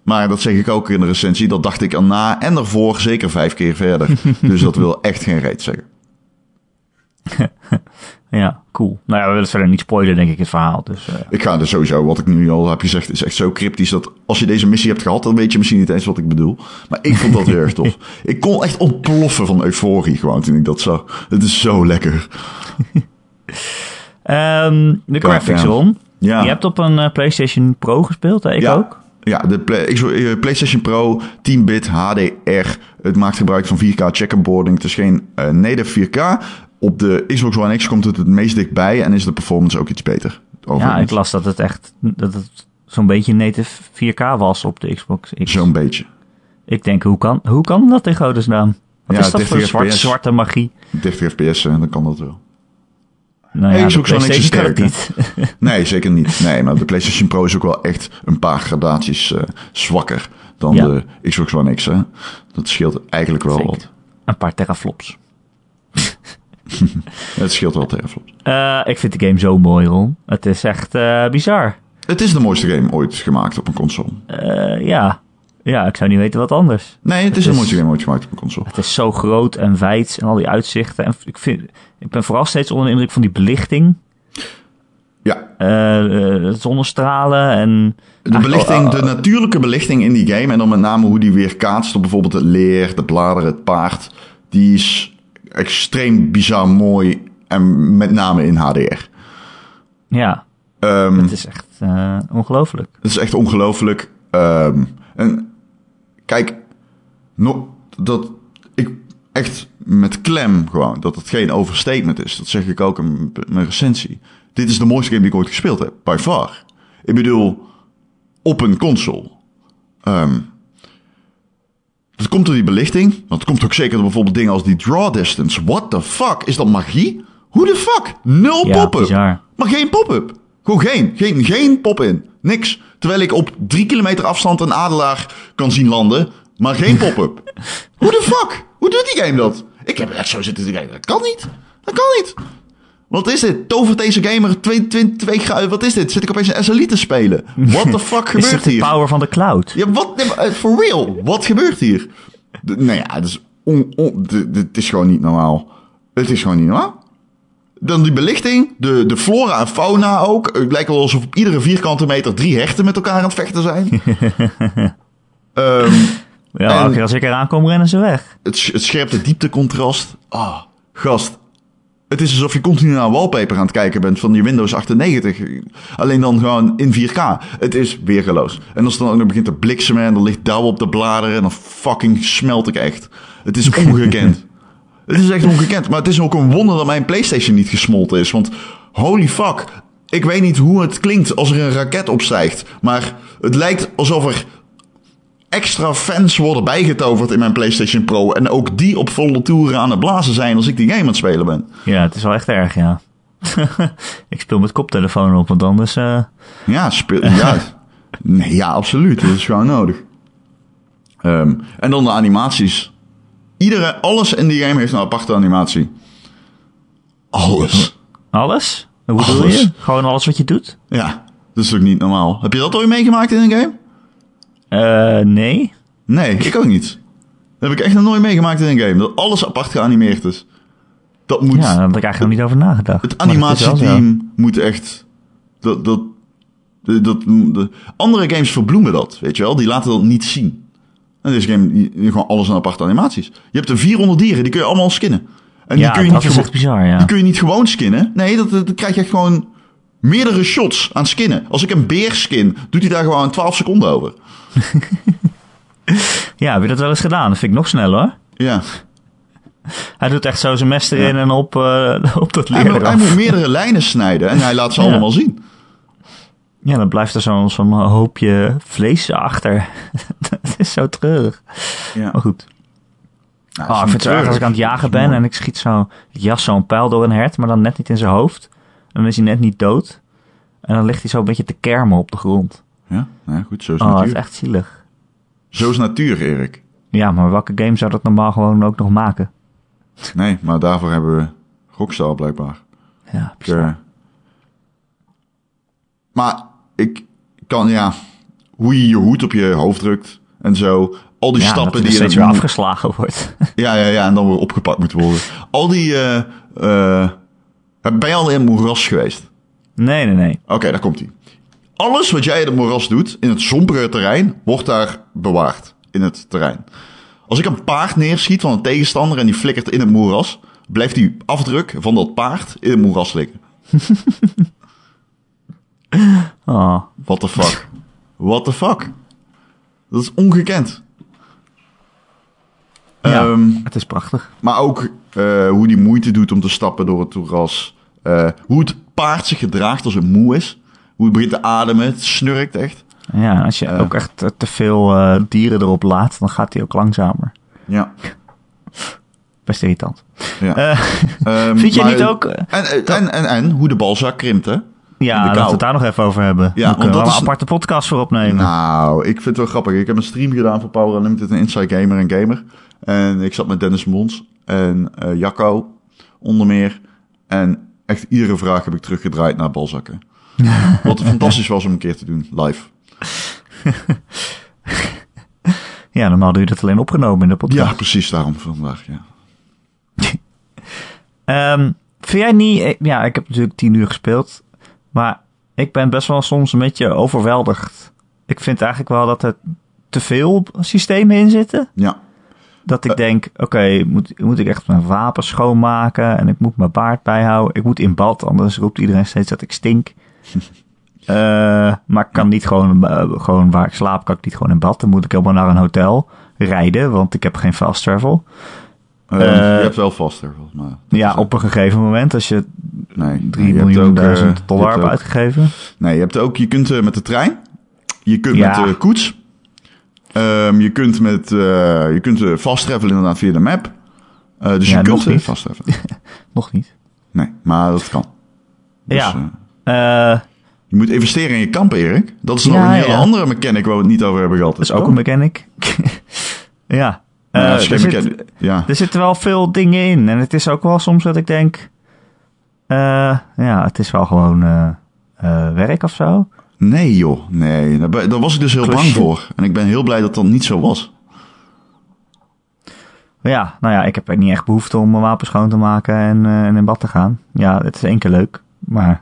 Maar dat zeg ik ook in de recensie. Dat dacht ik erna en ervoor zeker vijf keer verder. dus dat wil echt geen reet zeggen. Ja, cool. Nou ja, we willen verder niet spoilen, denk ik, het verhaal. Dus eh, Ik ga er sowieso, wat ik nu al heb gezegd, is echt zo cryptisch dat als je deze missie hebt gehad, dan weet je misschien niet eens wat ik bedoel. Maar ik vond dat heel erg tof. Ik kon echt ontploffen van euforie gewoon toen ik dat zag. Het is zo lekker. ehm, de graphics. Ron. Ja. Je hebt op een eh, PlayStation Pro gespeeld, hè? Ik ja. ook. Ja, de Play- eh, PlayStation Pro 10-bit HDR. Het maakt gebruik van 4K checkerboarding. Het is geen eh, native 4K. Op de Xbox One X komt het het meest dichtbij en is de performance ook iets beter. Ja, ik las dat het echt dat het zo'n beetje native 4K was op de Xbox X. Zo'n beetje. Ik denk, hoe kan, hoe kan dat in godesnaam? Wat Ja, is dat voor 30 zwart, FPS. zwarte magie? 30 fps, eh, dan kan dat wel. Nou Hey, ja, Xbox One X is sterk, niet. Nee, zeker niet. Nee, maar de PlayStation Pro is ook wel echt een paar gradaties eh, zwakker dan Ja. de Xbox One X. Hè? Dat scheelt eigenlijk wel Zeker. wat. Een paar teraflops. Het scheelt wel teraflops. Eh, ik vind de game zo mooi, Ron. Het is echt eh, bizar. Het is de mooiste game ooit gemaakt op een console. Eh, ja. ja, ik zou niet weten wat anders. Nee, het is Het de is- mooiste game ooit gemaakt op een console. Het is zo groot en wijd en al die uitzichten. En ik, vind, ik ben vooral steeds onder de indruk van die belichting. Ja, eh, zonnestralen en... de belichting, Ah, de oh, natuurlijke belichting in die game. En dan met name hoe die weer kaatst op bijvoorbeeld het leer, de bladeren, het paard. Die is extreem bizar mooi. En met name in HDR. Ja, Ehm, het is echt eh, ongelooflijk. Het is echt ongelooflijk. Ehm, en kijk, no, dat ik echt met klem gewoon, dat het geen overstatement is. Dat zeg ik ook in mijn recensie. Dit is de mooiste game die ik ooit gespeeld heb, by far. Ik bedoel, op een console. Ehm dat komt door die belichting. Want het komt ook zeker door bijvoorbeeld dingen als die draw distance. What the fuck? Is dat magie? Hoe de fuck? Nul Ja, pop-up. bizar. Maar geen pop-up. Gewoon geen. Geen, geen pop-in. Niks. Terwijl ik op drie kilometer afstand een adelaar kan zien landen. Maar geen pop-up. Hoe de fuck? Hoe doet die game dat? Ik heb echt zo zitten te kijken. Dat kan niet. Dat kan niet. Wat is dit? Tovert deze gamer 22 graden? Wat is dit? Zit ik opeens een SLI te spelen? What the fuck Is gebeurt het de hier? power van de cloud? Ja, wat? Eh, For real? Wat gebeurt hier? De- nou ja, het is, on, on, de- de- het is gewoon niet normaal. Het is gewoon niet normaal. Dan die belichting, de, de flora en fauna ook. Het lijkt wel alsof op iedere vierkante meter drie hechten met elkaar aan het vechten zijn. Ehm, Ja, En- als ik eraan kom, rennen ze weg. het, het scherpte dieptecontrast. Ah, gast. Het is alsof je continu naar wallpaper aan het kijken bent van je Windows 98. Alleen dan gewoon in 4K. Het is weergeloos. En als het dan ook nog begint te bliksemen en er ligt dauw op de bladeren... en dan fucking smelt ik echt. Het is ongekend. het is echt ongekend. Maar het is ook een wonder dat mijn PlayStation niet gesmolten is. Want holy fuck. Ik weet niet hoe het klinkt als er een raket opstijgt. Maar het lijkt alsof er extra fans worden bijgetoverd in mijn PlayStation Pro. En ook die op volle toeren aan het blazen zijn als ik die game aan het spelen ben. Ja, het is wel echt erg, ja. ik speel met koptelefoon op, want anders... eh, Ja, speel, ja. Nee, ja, absoluut. Dat is gewoon nodig. Ehm, en dan de animaties. Iedere, alles in die game heeft een aparte animatie. Alles. alles? Hoe bedoel Alles. je? Gewoon alles wat je doet? Ja, dat is ook niet normaal. Heb je dat ooit meegemaakt in een game? Eh, nee. Nee, ik ook niet. Dat heb ik echt nog nooit meegemaakt in een game. Dat alles apart geanimeerd is. Dat moet... Ja, daar had ik eigenlijk nog niet over nagedacht. Het animatieteam moet echt. Dat, dat, dat, dat- de, andere games verbloemen dat, weet je wel. Die laten dat niet zien. En deze game, die, die gewoon alles aan aparte animaties. Je hebt er 400 dieren, die kun je allemaal skinnen. En die Ja, kun je dat niet is echt bizar, ja. Die kun je niet gewoon skinnen. Nee, dat krijg je echt gewoon meerdere shots aan skinnen. Als ik een beer skin, doet hij daar gewoon 12 seconden over. Ja, heb je dat wel eens gedaan? Dat vind ik nog sneller, hoor. Ja. Hij doet echt zo zijn mes erin en op, eh, op dat Hij, leer moet, hij moet meerdere lijnen snijden en hij laat ze Ja. allemaal zien. Ja, dan blijft er zo'n zo'n hoopje vlees achter. dat is zo treurig. Ja. Maar goed. Nou, Oh, ik vind het zo erg als ik aan het jagen ben en ik schiet zo, ik jas zo'n pijl door een hert, maar dan net niet in zijn hoofd. En dan is hij net niet dood. En dan ligt hij zo een beetje te kermen op de grond. Ja, nou ja, goed, zo is Oh, dat natuur. is echt zielig. Zo is natuur, Erik. Ja, maar welke game zou dat normaal gewoon ook nog maken? Nee, maar daarvoor hebben we Rockstar blijkbaar. Ja, Ik, eh, maar ik kan, ja, hoe je je hoed op je hoofd drukt en zo. Al die ja, stappen dat die er je steeds weer moet- afgeslagen wordt. Ja, ja, ja, en dan weer opgepakt moeten worden. Al die, eh eh, ben je al in moeras geweest? nee, nee, nee. Oké, daar komt hij. Alles wat jij in het moeras doet, in het sombere terrein, wordt daar bewaard. In het terrein. Als ik een paard neerschiet van een tegenstander en die flikkert in het moeras, blijft die afdruk van dat paard in het moeras liggen. Oh, What the fuck? What the fuck? Dat is ongekend. Ja, Ehm, het is prachtig. maar ook eh, hoe die moeite doet om te stappen door het moeras. Eh, hoe het paard zich gedraagt als het moe is. Hoe het begint te ademen. Het snurkt echt. Ja, als je Eh. ook echt te veel dieren erop laat, dan gaat hij ook langzamer. Ja. Best irritant. ja. Eh, Ehm, vind je maar- niet ook... En, en, en, hoe de balzak krimpt, hè? ja, laten we het daar nog even over hebben. Ja, we een aparte podcast voor opnemen. Nou, ik vind het wel grappig. Ik heb een stream gedaan voor Power Unlimited en Inside Gamer en Gamer. En ik zat met Dennis Mons en eh Jacco onder meer. En echt iedere vraag heb ik teruggedraaid naar balzakken. Wat fantastisch was om een keer te doen, live. Ja, normaal doe je dat alleen opgenomen in de podcast. Ja, precies daarom vandaag, ja. Ehm, vind jij niet... eh, Ja, ik heb natuurlijk tien uur gespeeld. Maar ik ben best wel soms een beetje overweldigd. Ik vind eigenlijk wel dat er te veel systemen in zitten. Ja, Dat Eh. ik denk, oké, moet, moet ik echt mijn wapen schoonmaken en ik moet mijn baard bijhouden. Ik moet in bad, anders roept iedereen steeds dat ik stink. Eh, maar ik kan niet gewoon, eh, gewoon waar ik slaap, kan ik niet gewoon in bad. Dan moet ik helemaal naar een hotel rijden, want ik heb geen fast travel. Eh, Eh, je hebt wel volgens mij. Dat Ja, op een gegeven moment, als je nee, 3 je hebt miljoen ook, eh, duizend dollar hebt uitgegeven. Nee, je hebt ook, je kunt eh, met de trein. Je kunt Ja. met de koets. Ehm, je kunt met, eh, je kunt eh, fast travelen inderdaad via de map. Eh, dus Ja, je kunt nog niet. fast travelen. Nog niet. Nee, maar dat kan. Dus, Ja. je moet investeren in je kamp, Erik. Dat is nog Ja, een hele ja. andere mechanic waar we het niet over hebben gehad. dat is ook een mechanic. ja. Er zit- ja. Er zitten wel veel dingen in. En het is ook wel soms dat ik denk... ja, het is wel gewoon werk of zo. Nee joh, nee. Daar, was ik dus heel Klusje. bang voor. En ik ben heel blij dat dat niet zo was. Ja, nou ja, ik heb niet echt behoefte om mijn wapen schoon te maken en, eh, en in bad te gaan. Ja, het is één keer leuk, maar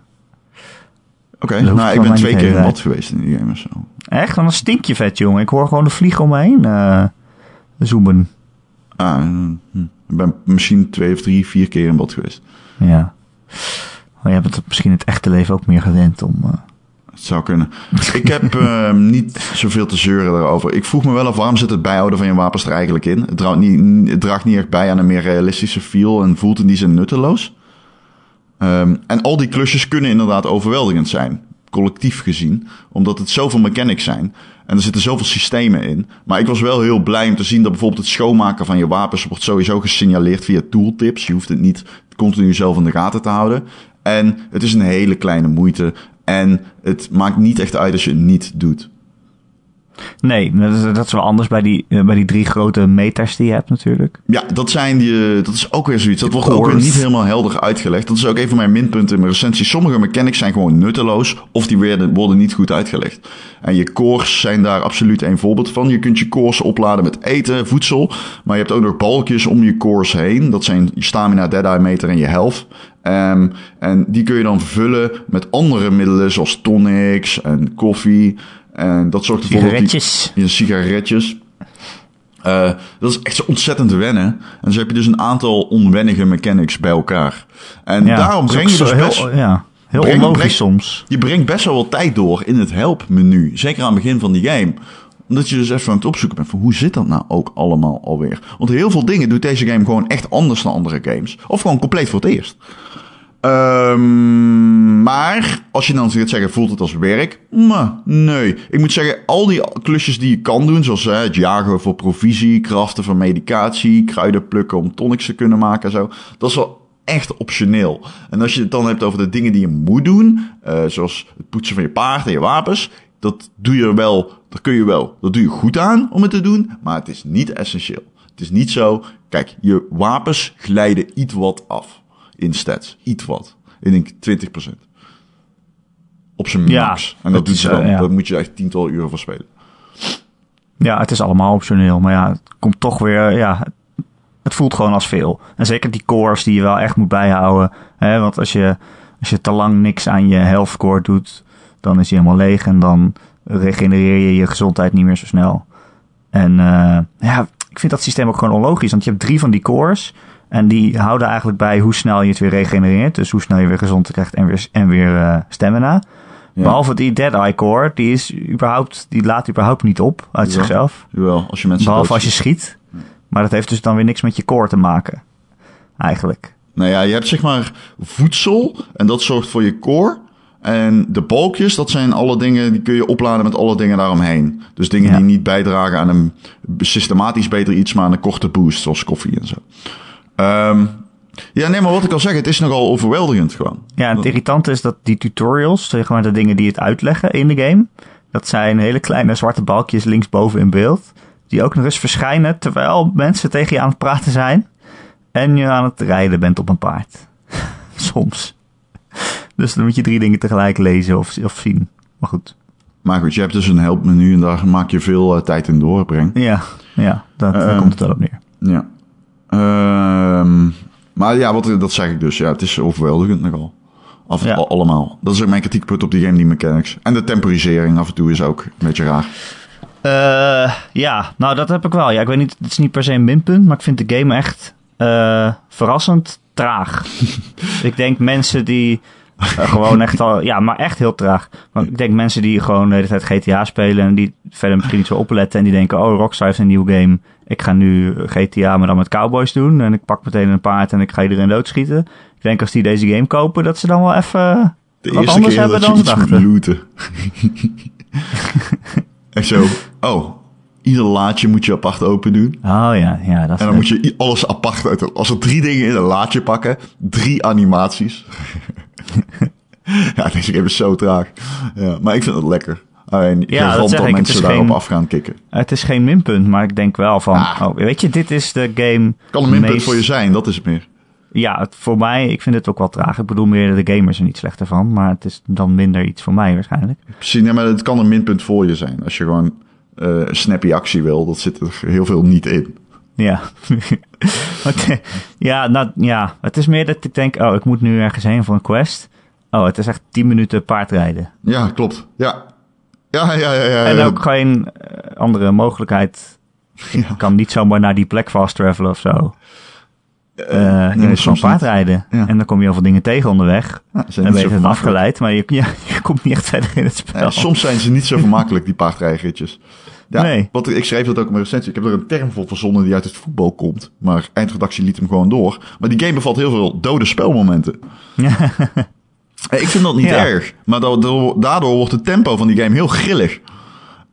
Oké, nou, ik ben twee keer in bad geweest in die game of zo. echt, dan stink je vet, jongen. Ik hoor gewoon de vliegen om me heen eh, zoomen. Ah, hm. ik ben misschien twee of drie, vier keer in bad geweest. Ja. Maar je hebt het misschien het echte leven ook meer gewend om... eh, Het zou kunnen. ik heb ehm, niet zoveel te zeuren daarover. Ik vroeg me wel af, waarom zit het bijhouden van je wapens er eigenlijk in? Het draagt niet, draagt niet echt bij aan een meer realistische feel en voelt in die zin nutteloos. Ehm, en al die klusjes kunnen inderdaad overweldigend zijn, collectief gezien, omdat het zoveel mechanics zijn. En er zitten zoveel systemen in. Maar ik was wel heel blij om te zien dat bijvoorbeeld het schoonmaken van je wapens wordt sowieso gesignaleerd via tooltips. Je hoeft het niet continu zelf in de gaten te houden. En het is een hele kleine moeite. En het maakt niet echt uit als je het niet doet. Nee, dat is, dat is wel anders bij die, eh, bij die drie grote meters die je hebt natuurlijk. Ja, dat zijn die. eh, Dat is ook weer zoiets. Dat wordt ook weer niet helemaal helder uitgelegd. Dat is ook een van mijn minpunten in mijn recensie. Sommige mechanics zijn gewoon nutteloos. Of die werden, worden niet goed uitgelegd. En je cores zijn daar absoluut een voorbeeld van. Je kunt je cores opladen met eten, voedsel. Maar je hebt ook nog balkjes om je cores heen. Dat zijn je stamina, dead eye meter en je health. Ehm, en die kun je dan vullen met andere middelen zoals tonics en koffie. En dat zorgt ervoor dat die- Sigaretjes. ja, sigaretjes. Eh, dat is echt zo ontzettend wennen. En zo heb je dus een aantal onwennige mechanics bij elkaar. En Ja, daarom dat breng je dus zo best... heel, ja, heel breng- onlogisch breng- soms. Je brengt best wel wat tijd door in het help-menu. Zeker aan het begin van die game. Omdat je dus even aan het opzoeken bent van hoe zit dat nou ook allemaal alweer. Want heel veel dingen doet deze game gewoon echt anders dan andere games. Of gewoon compleet voor het eerst. Ehm, maar als je dan gaat zeggen, voelt het als werk? Nee. Ik moet zeggen, al die klusjes die je kan doen, zoals hè, het jagen voor provisie, kraften van medicatie, kruiden plukken om tonics te kunnen maken en zo, dat is wel echt optioneel. En als je het dan hebt over de dingen die je moet doen, eh, zoals het poetsen van je paard en je wapens, dat doe je wel, dat kun je wel. Dat doe je goed aan om het te doen, maar het is niet essentieel. Het is niet zo, kijk, je wapens glijden iets wat af in stats. Iets wat. Ik denk 20%. Op zijn Ja, max. En dat, dat doet ze dan. eh, ja. Dat moet je echt tientallen uren voor spelen. Ja, het is allemaal optioneel. Maar ja, het komt toch weer... Ja, het voelt gewoon als veel. En zeker die cores die je wel echt moet bijhouden. Hè, want als je, als je te lang niks aan je health core doet... dan is die helemaal leeg. En dan regenereer je je gezondheid niet meer zo snel. En eh, ja, ik vind dat systeem ook gewoon onlogisch. Want je hebt drie van die cores... En die houden eigenlijk bij hoe snel je het weer regenereert. Dus hoe snel je weer gezond krijgt en weer, en weer eh, stamina. Ja. Behalve die Dead Eye Core, die, is überhaupt, die laat überhaupt niet op uit zichzelf. Jawel, als je mensen Behalve als je schiet. Maar dat heeft dus dan weer niks met je core te maken. Eigenlijk. Nou ja, je hebt zeg maar voedsel en dat zorgt voor je core. En de balkjes, dat zijn alle dingen, die kun je opladen met alle dingen daaromheen. Dus dingen Ja. die niet bijdragen aan een systematisch beter iets, maar aan een korte boost, zoals koffie en zo. Ehm, ja, nee, maar wat ik al zeg, het is nogal overweldigend gewoon. Ja, het irritante is dat die tutorials, zeg maar de dingen die het uitleggen in de game, dat zijn hele kleine zwarte balkjes linksboven in beeld. Die ook nog eens verschijnen terwijl mensen tegen je aan het praten zijn. En je aan het rijden bent op een paard. Soms. Dus dan moet je drie dingen tegelijk lezen of, of zien. Maar goed. Maar goed, je hebt dus een helpmenu en daar maak je veel eh, tijd in doorbreng. Ja, ja dat, daar Ehm, komt het wel op neer. Ja. Ehm, maar ja, wat, dat zeg ik dus. Ja, het is overweldigend nogal. Af en Ja. toe allemaal. Dat is ook mijn kritiekpunt op die game, die mechanics. En de temporisering af en toe is ook een beetje raar. Eh, ja, nou dat heb ik wel. Ja, ik weet niet, het is niet per se een minpunt, maar ik vind de game echt eh, verrassend traag. ik denk mensen die eh, gewoon echt al, ja, maar echt heel traag. Want ik denk mensen die gewoon de hele tijd GTA spelen en die verder misschien niet zo opletten en die denken, oh Rockstar heeft een nieuwe game. Ik ga nu GTA maar dan met cowboys doen en ik pak meteen een paard en ik ga iedereen doodschieten. Ik denk als die deze game kopen, dat ze dan wel even De wat eerste anders keer hebben dan ze dachten. looten. Echt zo. Oh, ieder laadje moet je apart open doen. Oh ja, ja, dat En dan moet je alles apart uit. Als er drie dingen in een laadje pakken, drie animaties. ja, deze game is zo traag. Ja, maar ik vind het lekker. Alleen, Ja, dat zeg dat ik, het mensen is daarop geen- af gaan kicken. Het is geen minpunt, maar ik denk wel van, Ah. oh, weet je, dit is de game. Kan een minpunt meest- voor je zijn, dat is het meer. Ja, het, voor mij, ik vind het ook wel traag. Ik bedoel meer de gamers er niet slechter van, maar het is dan minder iets voor mij waarschijnlijk. Precies, nee, maar het kan een minpunt voor je zijn. Als je gewoon eh snappy actie wil, dat zit er heel veel niet in. Ja. Ja, nou, ja, het is meer dat ik denk, oh, ik moet nu ergens heen voor een quest. Oh, het is echt 10 minuten paardrijden. Ja, klopt. Ja. Ja, ja, ja. ja, En ook geen eh, andere mogelijkheid. Ja. kan niet zomaar naar die plek fast travelen of zo. Eh, je nee, moet gewoon paardrijden. Ja. En dan kom je heel veel dingen tegen onderweg. Ja, zijn Dan ben je afgeleid, maar je, ja, je komt niet echt verder in het spel. Ja, soms zijn ze niet zo vermakelijk, die paardrijritjes. Ja, Nee. Wat, ik schreef dat ook in mijn recensie. Ik heb er een term voor verzonnen die uit het voetbal komt. Maar eindredactie liet hem gewoon door. Maar die game bevat heel veel dode spelmomenten. Eh, Ik vind dat niet Ja. erg. Maar da- daardoor wordt het tempo van die game heel grillig.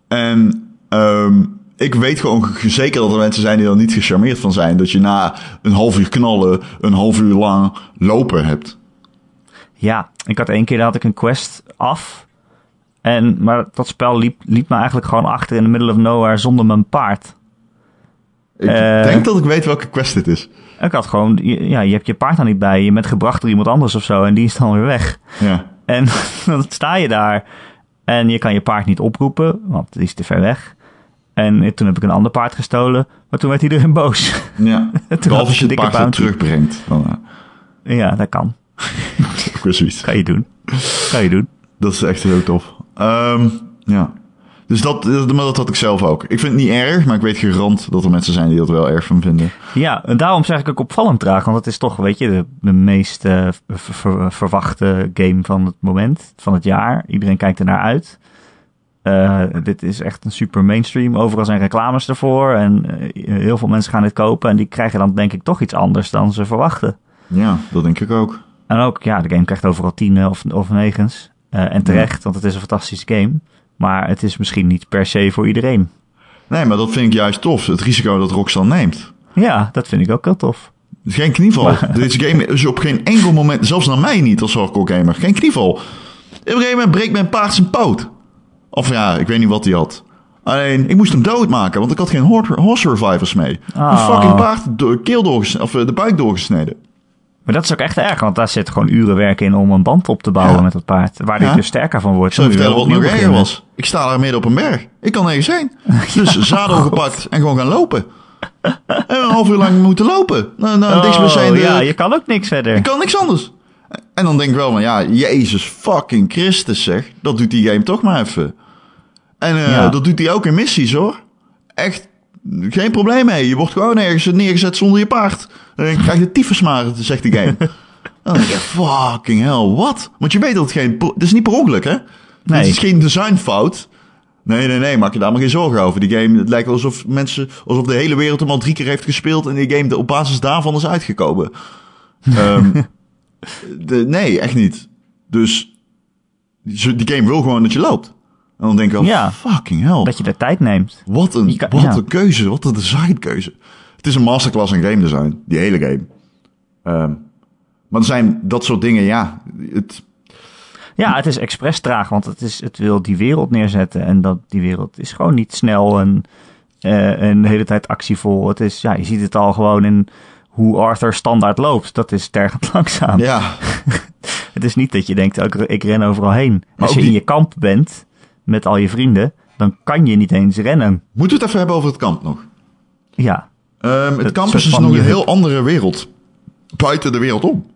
En ehm, ik weet gewoon zeker dat er mensen zijn die er niet gecharmeerd van zijn. Dat je na een half uur knallen, een half uur lang lopen hebt. Ja, ik had één keer had ik een quest af. En, maar dat spel liep, liep me eigenlijk gewoon achter in the middle of nowhere zonder mijn paard. Ik Eh. denk dat ik weet welke quest dit is. Ik had gewoon, ja, je hebt je paard dan niet bij je. Bent gebracht door iemand anders of zo en die is dan weer weg. Ja. En dan sta je daar en je kan je paard niet oproepen, want die is te ver weg. En toen heb ik een ander paard gestolen, maar toen werd iedereen boos. ja. Behalve als je het paard terugbrengt. Dan, eh, ja, dat kan. ook weer zoiets. Kan je doen. Kan je doen. Dat is echt heel tof. Ehm, ja. Dus dat, maar dat had ik zelf ook. Ik vind het niet erg, maar ik weet gerand dat er mensen zijn die dat wel erg van vinden. Ja, en daarom zeg ik ook opvallend traag. Want het is toch, weet je, de, de meest eh, ver- ver- verwachte game van het moment, van het jaar. Iedereen kijkt er naar uit. Eh, dit is echt een super mainstream. Overal zijn reclames ervoor. En eh, heel veel mensen gaan dit kopen. En die krijgen dan denk ik toch iets anders dan ze verwachten. Ja, dat denk ik ook. En ook, ja, de game krijgt overal tienen of, of negens. En terecht, want het is een fantastische game. Maar het is misschien niet per se voor iedereen. Nee, maar dat vind ik juist tof. Het risico dat Rockstar neemt. Ja, dat vind ik ook heel tof. Geen knieval. Deze game is op geen enkel moment, zelfs naar mij niet als hardcore gamer, geen knieval. Op een gegeven moment breekt mijn paard zijn poot. Of ja, ik weet niet wat hij had. Alleen, ik moest hem doodmaken, want ik had geen hor- horse survivors mee. Een Ah. fucking paard door, keel doorgesneden, of eh, de buik doorgesneden. Maar dat is ook echt erg, want daar zit gewoon uren werk in om een band op te bouwen Ja. met dat paard. Waar Ja. dus sterker van wordt. Zal je vertellen wat opnieuw erger was. Ik sta daar midden op een berg. Ik kan nergens heen. Dus zadel gepakt en gewoon gaan lopen. En een half uur lang moeten lopen. Nou, nou, niks meer zijn. Oh, de- ja, je kan ook niks verder. Ik kan niks anders. En dan denk ik wel van, ja, Jezus fucking Christus zeg. Dat doet die game toch maar even. En eh, dat doet hij ook in missies hoor. Echt geen probleem mee. Je wordt gewoon ergens neergezet zonder je paard. En je tyfusmaren, zegt die game. dan denk ik, fucking hell, wat? Want je weet dat het geen... Het is niet per ongeluk, hè? Nee. Het is geen designfout. Nee, nee, nee, maak je daar maar geen zorgen over. Die game, het lijkt alsof mensen, alsof de hele wereld hem al drie keer heeft gespeeld en die game op basis daarvan is uitgekomen. Ehm, de, nee, echt niet. Dus die game wil gewoon dat je loopt. En dan denk ik wel, Ja. fucking hell. Dat je de tijd neemt. Wat een, kan- wat ja. een keuze, wat een designkeuze. Het is een masterclass in game design, die hele game. Ehm, maar er zijn dat soort dingen, ja. Het, Ja, het is expres traag, want het, is, het wil die wereld neerzetten. En dat, die wereld is gewoon niet snel en, en de hele tijd actievol. Het is, ja, je ziet het al gewoon in hoe Arthur standaard loopt. Dat is tergend langzaam. ja, Het is niet dat je denkt, ik, ik ren overal heen. Als ook je in je kamp bent met al je vrienden, dan kan je niet eens rennen. moeten we het even hebben over het kamp nog? Ja, Ehm, het Het kamp is dus nog een heel andere wereld. Buiten de wereld om.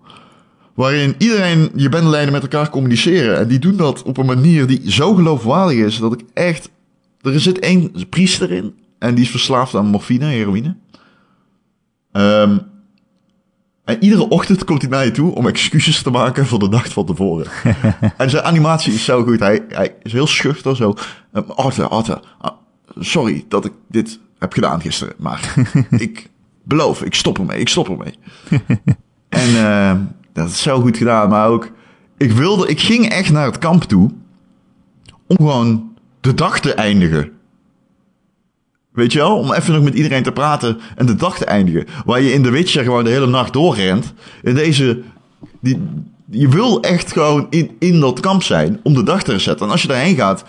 Waarin iedereen je bendeleden met elkaar communiceren. En die doen dat op een manier die zo geloofwaardig is dat ik echt... Er zit één priester in. En die is verslaafd aan morfine, heroïne. Ehm, en iedere ochtend komt hij naar je toe om excuses te maken voor de nacht van tevoren. en zijn animatie is zo goed. Hij, hij is heel schuchter zo. Um, Arthur, Arthur, ah, sorry dat ik dit heb gedaan gisteren. Maar ik beloof, ik stop ermee, ik stop ermee. en eh, dat is zo goed gedaan. Maar ook, ik wilde, ik ging echt naar het kamp toe. Om gewoon de dag te eindigen. Weet je wel? Om even nog met iedereen te praten en de dag te eindigen. Waar je in The Witcher gewoon de hele nacht doorrent. In deze... Die, je wil echt gewoon in, in dat kamp zijn om de dag te resetten. En als je daarheen gaat,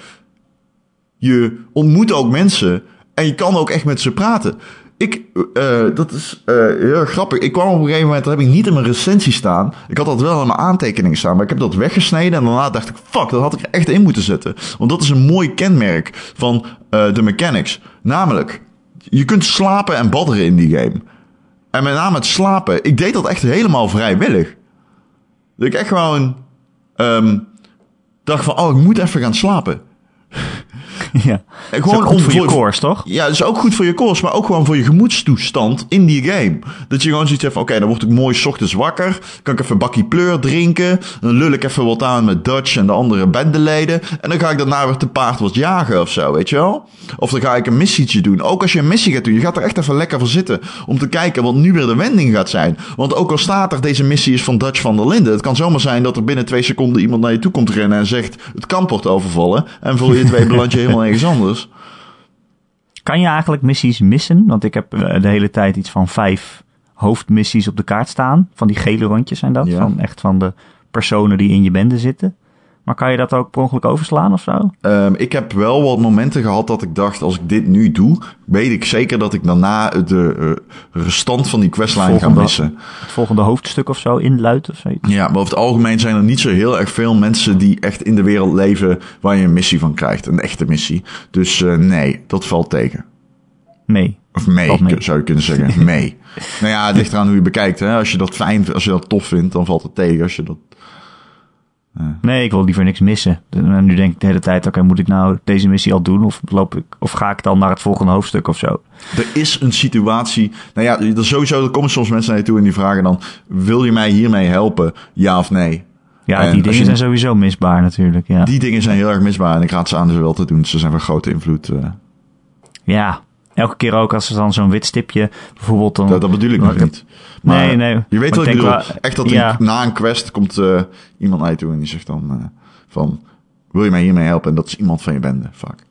je ontmoet ook mensen en je kan ook echt met ze praten. Ik, eh, dat is eh, heel grappig. Ik kwam op een gegeven moment, dat heb ik niet in mijn recensie staan. Ik had dat wel in mijn aantekeningen staan, maar ik heb dat weggesneden. En daarna dacht ik, fuck, dat had ik er echt in moeten zetten. Want dat is een mooi kenmerk van eh, de mechanics. Namelijk, Je kunt slapen en badderen in die game. En met name het slapen. Ik deed dat echt helemaal vrijwillig. Dat ik echt gewoon ehm, dacht van, oh, ik moet even gaan slapen. ja. Gewoon goed voor je course, toch? Ja, dat is ook goed voor je course, maar ook gewoon voor je gemoedstoestand in die game. Dat je gewoon zoiets hebt van, oké, dan word ik mooi ochtends wakker. Kan ik even een bakkie pleur drinken. Dan lul ik even wat aan met Dutch en de andere bendeleden. En dan ga ik daarna weer te paard wat jagen of zo, weet je wel? Of dan ga ik een missietje doen. Ook als je een missie gaat doen, je gaat er echt even lekker voor zitten. Om te kijken wat nu weer de wending gaat zijn. Want ook al staat er, deze missie is van Dutch van der Linden. Het kan zomaar zijn dat er binnen twee seconden iemand naar je toe komt rennen en zegt, het kamp wordt overvallen. En voor je twee beland je helemaal ergens anders. Kan je eigenlijk missies missen? Want ik heb eh, de hele tijd iets van vijf hoofdmissies op de kaart staan. Van die gele rondjes zijn dat. Ja. Van echt van de personen die in je bende zitten. Maar kan je dat ook per ongeluk overslaan of zo? Ehm, ik heb wel wat momenten gehad dat ik dacht, als ik dit nu doe, weet ik zeker dat ik daarna de eh, restant van die questline ga missen. Het volgende hoofdstuk of zo inluidt of zoiets? Ja, maar over het algemeen zijn er niet zo heel erg veel mensen die echt in de wereld leven waar je een missie van krijgt. Een echte missie. Dus eh, nee, dat valt tegen. Nee. Of mee, zou je kunnen zeggen. mee. nou ja, het ligt eraan hoe je bekijkt. Hè? Als je dat fijn vindt, als je dat tof vindt, dan valt het tegen. Als je dat... Nee, ik wil liever niks missen. En nu denk ik de hele tijd, oké, moet ik nou deze missie al doen? Of, loop ik, of ga ik dan naar het volgende hoofdstuk of zo? Er is een situatie. Nou ja, er sowieso er komen soms mensen naar je toe en die vragen dan: wil je mij hiermee helpen? Ja of nee? Ja, En die dingen je- zijn sowieso misbaar natuurlijk. Ja, Die dingen zijn heel erg misbaar en ik raad ze aan ze wel te doen. Ze zijn van grote invloed. eh. ja. Elke keer ook als er dan zo'n wit stipje bijvoorbeeld... Dan, dat, dat bedoel ik nog ik niet. Maar nee, nee. Je weet wat ik bedoel. wel- Echt dat ja. na een quest komt eh, iemand naar je toe en die zegt dan eh, van... Wil je mij hiermee helpen? En dat is iemand van je bende. Fuck.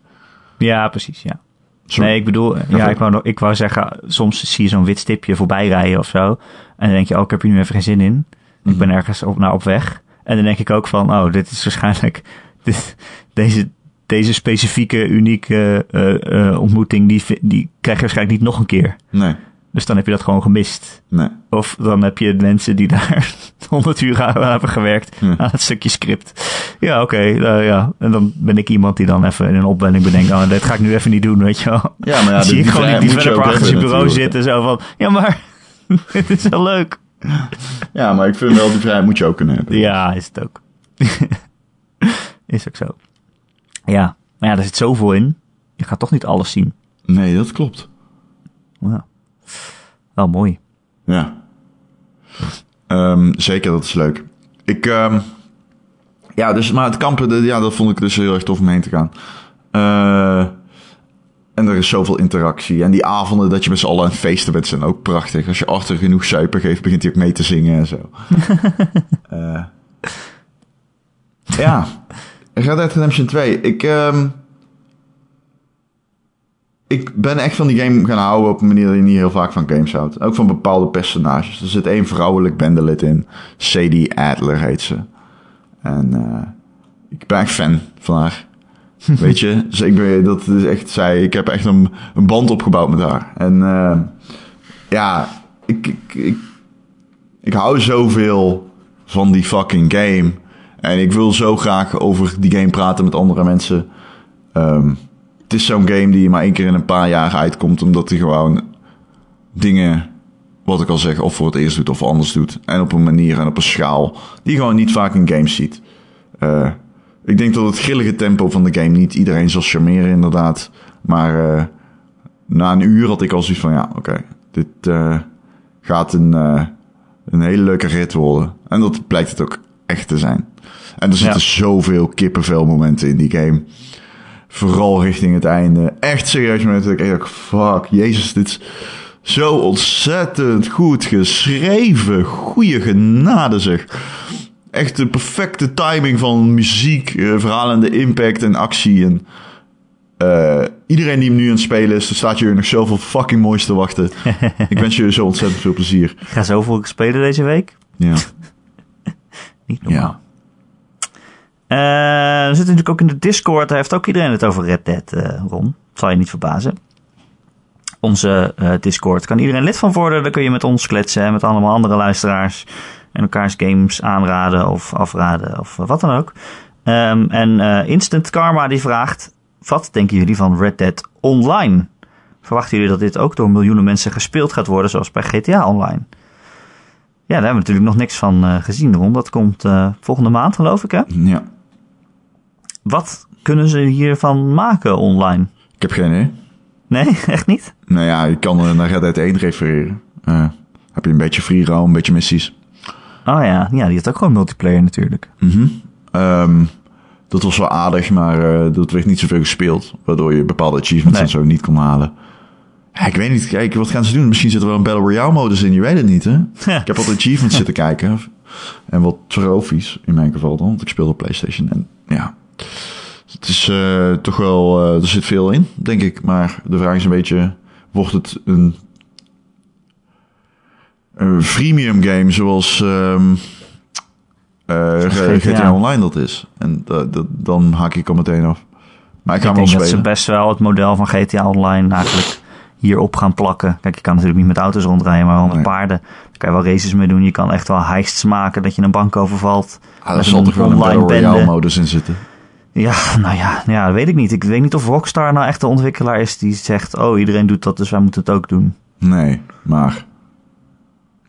Ja, precies, ja. Sorry. Nee, ik bedoel, ja, ik wou, ik wou zeggen, soms zie je zo'n wit stipje voorbij rijden of zo. En dan denk je, oh, ik heb hier nu even geen zin in. Ik ben ergens op, nou, op weg. En dan denk ik ook van, oh, dit is waarschijnlijk, dit, deze, deze specifieke, unieke eh, eh, ontmoeting, die, die krijg je waarschijnlijk niet nog een keer. Nee, Dus dan heb je dat gewoon gemist. nee. Of dan heb je mensen die daar 100 uur aan hebben gewerkt Ja. aan het stukje script. Ja, oké. nou ja. En dan ben ik iemand die dan even in een opwelling bedenkt. Oh, dit ga ik nu even niet doen, weet je wel. Ja, maar ja, zie ik gewoon die developer achter zijn bureau zitten. Zo van, ja maar, dit is wel leuk. Ja, maar ik vind wel, die vrijheid moet je ook kunnen hebben. Ja, is het ook. is ook zo. Ja, maar ja, er zit zoveel in. Je gaat toch niet alles zien. Nee, dat klopt. Ja. Wel mooi. Ja. Ehm, zeker, dat is leuk. Ik, ehm, ja, dus, maar het kampen, de- ja, dat vond ik dus heel erg tof om heen te gaan. Eh, en er is zoveel interactie. En die avonden dat je met z'n allen aan het feesten bent zijn ook prachtig. Als je Arthur genoeg suipen geeft, begint hij ook mee te zingen en zo. Eh, ja. Red Dead Redemption 2. Ik, ehm, ik ben echt van die game gaan houden op een manier dat je niet heel vaak van games houdt. Ook van bepaalde personages. Er zit één vrouwelijk bendelid in. Sadie Adler heet ze. En eh, ik ben echt fan van haar. Weet je, dus ik ben, dat is echt zij. Ik heb echt een, een band opgebouwd met haar. En eh, ja, ik, ik, ik, ik hou zoveel van die fucking game. En ik wil zo graag over die game praten met andere mensen. Ehm, het is zo'n game die maar één keer in een paar jaar uitkomt, omdat hij gewoon dingen, wat ik al zeg, of voor het eerst doet of anders doet. En op een manier en op een schaal die je gewoon niet vaak in games ziet. Eh, ik denk dat het grillige tempo van de game niet iedereen zal charmeren, inderdaad. Maar eh, na een uur had ik al zoiets van, ja, oké, dit eh, gaat een, een hele leuke rit worden. En dat blijkt het ook echt te zijn. En er zitten zoveel kippenvel momenten in die game. Vooral richting het einde. Echt serieus momenten ik dacht, fuck, jezus, dit is zo ontzettend goed geschreven. Goeie genade zeg. Echt de perfecte timing van muziek, eh, verhalende impact en actie. En eh, iedereen die hem nu aan het spelen is, er staat jullie nog zoveel fucking moois te wachten. ik wens jullie zo ontzettend veel plezier. Ik ga zoveel spelen deze week. Ja. Niet normaal. ja. Eh, we zitten natuurlijk ook in de Discord. Daar heeft ook iedereen het over Red Dead, eh Ron. Zal je niet verbazen. Onze eh, Discord kan iedereen lid van worden. Dan kun je met ons kletsen en met allemaal andere luisteraars. En elkaars games aanraden of afraden of wat dan ook. Ehm, en Instant Karma die vraagt... Wat denken jullie van Red Dead Online? verwachten jullie dat dit ook door miljoenen mensen gespeeld gaat worden, zoals bij GTA Online? Ja, daar hebben we natuurlijk nog niks van uh, gezien, Ron. Dat komt uh, volgende maand, geloof ik, hè? Ja. Wat kunnen ze hiervan maken online? Ik heb geen idee. Nee, echt niet? Nou ja, je kan uh, naar Red Dead 1 refereren. heb je een beetje free roam, een beetje missies. Oh ja, ja die had ook gewoon multiplayer natuurlijk. Mm um, dat was wel aardig, maar dat werd niet zoveel gespeeld. Waardoor je bepaalde achievements en zo niet kon halen. Ja, ik weet niet. Kijk, wat gaan ze doen? Misschien zit er wel een Battle Royale modus in. Je weet het niet, hè? ik heb wat achievements zitten kijken. En wat trofies, in mijn geval dan. Want ik speel op PlayStation. En ja, het is uh, toch wel... Uh, er zit veel in, denk ik. Maar de vraag is een beetje... Wordt het een, een freemium game zoals... Um, uh, GTA, GTA Online dat is? En dan haak ik al meteen af. Maar ik ik wel denk dat ze best wel het model van GTA Online eigenlijk hierop gaan plakken. Kijk, je kan natuurlijk niet met auto's rondrijden, maar wel met Nee. paarden. Daar kan je wel races mee doen. Je kan echt wel heists maken dat je een bank overvalt. Ah, er met zal toch wel een Battle Royale modus in zitten. Ja, nou ja, ja, dat weet ik niet. Ik weet niet of Rockstar nou echt de ontwikkelaar is die zegt... oh, iedereen doet dat, dus wij moeten het ook doen. Nee, maar...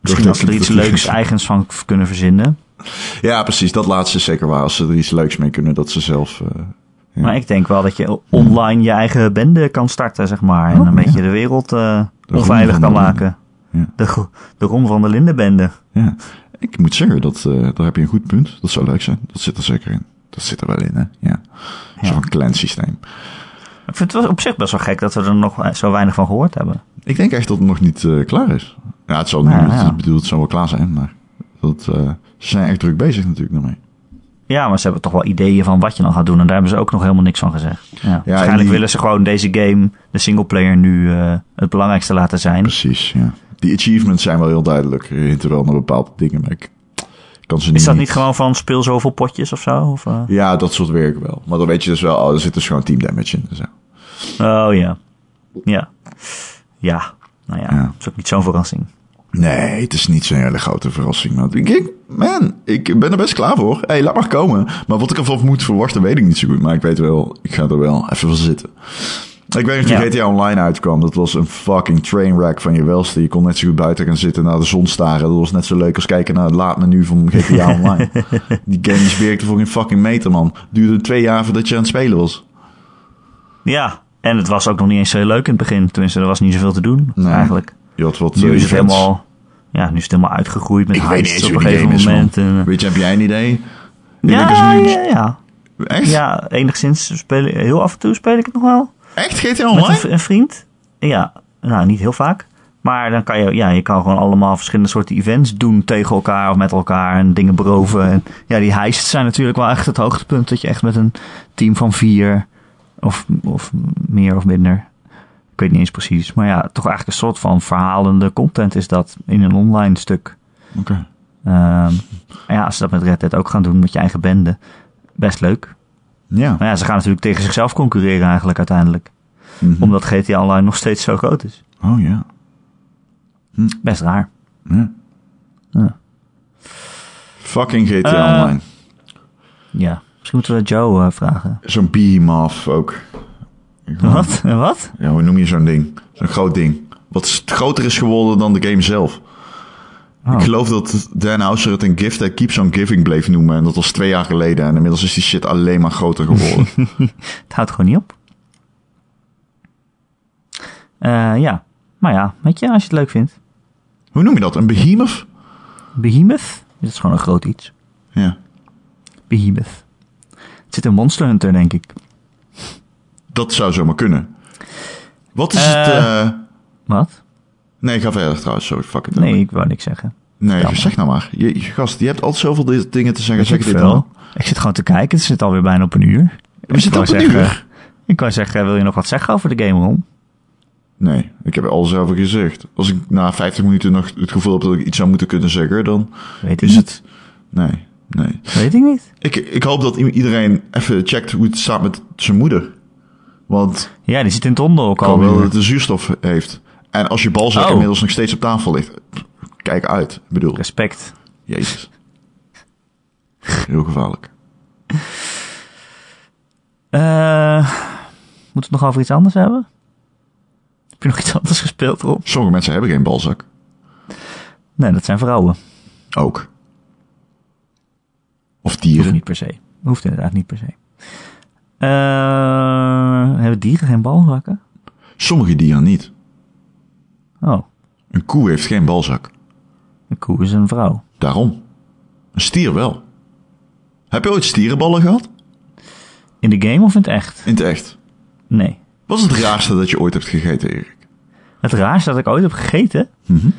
Misschien als ze er iets leuks eigens van kunnen verzinnen. Ja, precies. Dat laatste is zeker waar. Als ze er iets leuks mee kunnen, dat ze zelf... Uh, ja. Maar ik denk wel dat je online je eigen bende kan starten, zeg maar. En Oh, een ja. beetje de wereld uh, De onveilig kan maken. Ja. De, de Ron van de Lindenbende. Ja. Ik moet zeggen, dat, uh, daar heb je een goed punt. Dat zou leuk zijn. Dat zit er zeker in. Dat zit er wel in, hè? Ja. Ja. Zo'n clan systeem. Ik vind het op zich best wel gek dat we er nog zo weinig van gehoord hebben. Ik denk echt dat het nog niet uh, klaar is. Ja, het zal Ja, niet, ja. Ik bedoel, het zal wel klaar zijn, maar dat, uh, ze zijn echt druk bezig natuurlijk daarmee. Ja, maar ze hebben toch wel ideeën van wat je dan gaat doen. En daar hebben ze ook nog helemaal niks van gezegd. Ja, waarschijnlijk die- willen ze gewoon deze game, de singleplayer, nu uh, het belangrijkste laten zijn. Precies, ja. Die achievements zijn wel heel duidelijk. Je hinten wel naar bepaalde dingen, maar ik kan ze. Is dat niet gewoon van speel zoveel potjes of zo? Of, uh... Ja, dat soort werk wel. Maar dan weet je dus wel, oh, er zit dus gewoon team damage in. Zo. Oh ja. Ja. Ja. Nou ja, is ook niet zo'n verrassing. Nee, het is niet zo'n hele grote verrassing. Maar ik, man, ik ben er best klaar voor. Hé, hey, laat maar komen. Maar wat ik ervan moet verwachten, weet ik niet zo goed. Maar ik weet wel, ik ga er wel even voor zitten. Ik weet nog toen Ja. GTA Online uitkwam. Dat was een fucking trainwreck van je welste. Je kon net zo goed buiten gaan zitten naar de zon staren. Dat was net zo leuk als kijken naar het laadmenu van GTA Online. Die game die werkte voor een fucking meter, man. Duurde twee jaar voordat je aan het spelen was. Ja. En het was ook nog niet eens zo leuk in het begin. Tenminste, er was niet zoveel te doen Nee. eigenlijk. Je had wat Nu eh, is het helemaal... Ja, nu is het helemaal uitgegroeid met Ik weet niet heists eens op een die gegeven is, moment. En, Weet je, heb jij een idee? Ik ja, denk ja, ja. Echt? Ja, enigszins speel heel af en toe speel ik het nog wel. Echt GTA Met Online? een, een vriend. Ja, nou niet heel vaak. Maar dan kan je, ja, je kan gewoon allemaal verschillende soorten events doen tegen elkaar of met elkaar en dingen beroven. En ja, die heists zijn natuurlijk wel echt het hoogtepunt. Dat je echt met een team van vier of, of meer of minder. Ik weet niet eens precies. Maar ja, toch eigenlijk een soort van verhalende content is dat in een online stuk. Oké. Ehm, ja, als ze dat met Red Dead ook gaan doen met je eigen bende, best leuk. Ja. Maar ja, ze gaan natuurlijk tegen zichzelf concurreren eigenlijk uiteindelijk. Mhm. Omdat GTA Online nog steeds zo groot is. Oh ja. Best raar. ja. Ja. Fucking GTA Eh, Online. Ja, misschien moeten we Joe eh, vragen. Zo'n behemoth ook. Wat? Wat? Ja, hoe noem je zo'n ding? Zo'n groot ding. Wat groter is geworden dan de game zelf. Oh. Ik geloof dat Dan Houser het een gift that keeps on giving bleef noemen. En dat was twee jaar geleden. En inmiddels is die shit alleen maar groter geworden. Het houdt gewoon niet op. Eh, ja, maar ja, weet je, als je het leuk vindt. hoe noem je dat? Een behemoth? Behemoth? Dat is gewoon een groot iets. Ja. Behemoth. Het zit in Monster Hunter, denk ik. Dat zou zomaar kunnen. Wat is Eh, het... eh, Wat? Nee, ga verder trouwens. Sorry, fuck it. Nee, ik wou niks zeggen. Nee, Jammer. zeg nou maar. Je, gast, je hebt altijd zoveel di- dingen te zeggen. Zeg ik dit veel. dan. Ik zit gewoon te kijken. Het zit alweer bijna op een uur. We Ik zitten op een zeggen- uur. Ik wou zeggen, wil je nog wat zeggen over de game, Ron? Nee, ik heb er alles over gezegd. Als ik na 50 minuten nog het gevoel heb dat ik iets zou moeten kunnen zeggen, dan Weet ik is het... Nee, nee. Weet ik niet. Ik, ik hoop dat iedereen even checkt hoe het staat met zijn moeder. Want Ja, die zit in het onder ook ik al. hoop wel dat het de zuurstof heeft. En als je balzak Oh. inmiddels nog steeds op tafel ligt, kijk uit. Ik bedoel, Respect. jezus. Heel gevaarlijk. Eh, moeten we het nog over iets anders hebben? Heb je nog iets anders gespeeld, Rob? Sommige mensen hebben geen balzak. Nee, dat zijn vrouwen. Ook. Of Hoeft dieren. niet per se. Hoeft inderdaad niet per se. Eh, hebben dieren geen balzakken? Sommige dieren niet. Oh, Een koe heeft geen balzak. een koe is een vrouw. Daarom. Een stier wel. Heb je ooit stierenballen gehad? In de game of in het echt? In het echt. Nee. Wat is het raarste dat je ooit hebt gegeten, Erik? Het raarste dat ik ooit heb gegeten? Mhm.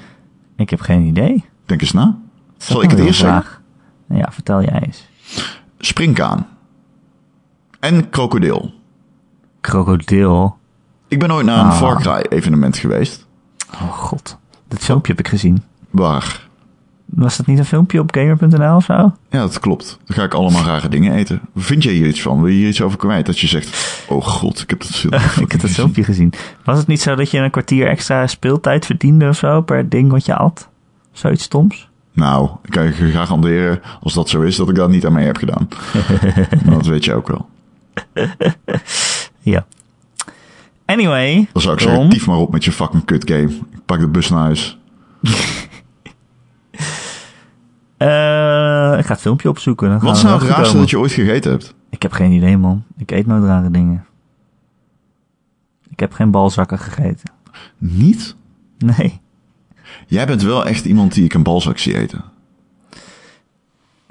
Ik heb geen idee. Denk eens na. Zal ik het eerst een zeggen? vraag? Ja, vertel jij eens. Springkaan. En krokodil. Krokodil. Ik ben ooit naar een Ah. Far Cry evenement geweest. Oh god. Dit filmpje heb ik gezien. Waar? Was dat niet een filmpje op gamer.nl of zo? Ja, dat klopt. Dan ga ik allemaal rare dingen eten. Vind jij hier iets van? Wil je hier iets over kwijt? Dat je zegt, oh god, ik heb dat film. ik heb dat filmpje gezien. Was het niet zo dat je een kwartier extra speeltijd verdiende of zo per ding wat je at? Zoiets stoms? Nou, ik kan je garanderen, als dat zo is, dat ik dat niet aan mee heb gedaan. maar dat weet je ook wel. Ja. Anyway. Dan zou ik Ron, zeggen, tief maar op met je fucking kut game. Ik pak de bus naar huis. eh, ik ga het filmpje opzoeken. Dan Wat is nou het raarste komen. dat je ooit gegeten hebt? Ik heb geen idee, man. Ik eet nooit rare dingen. Ik heb geen balzakken gegeten. Niet? Nee. Jij bent wel echt iemand die ik een balzak zie eten.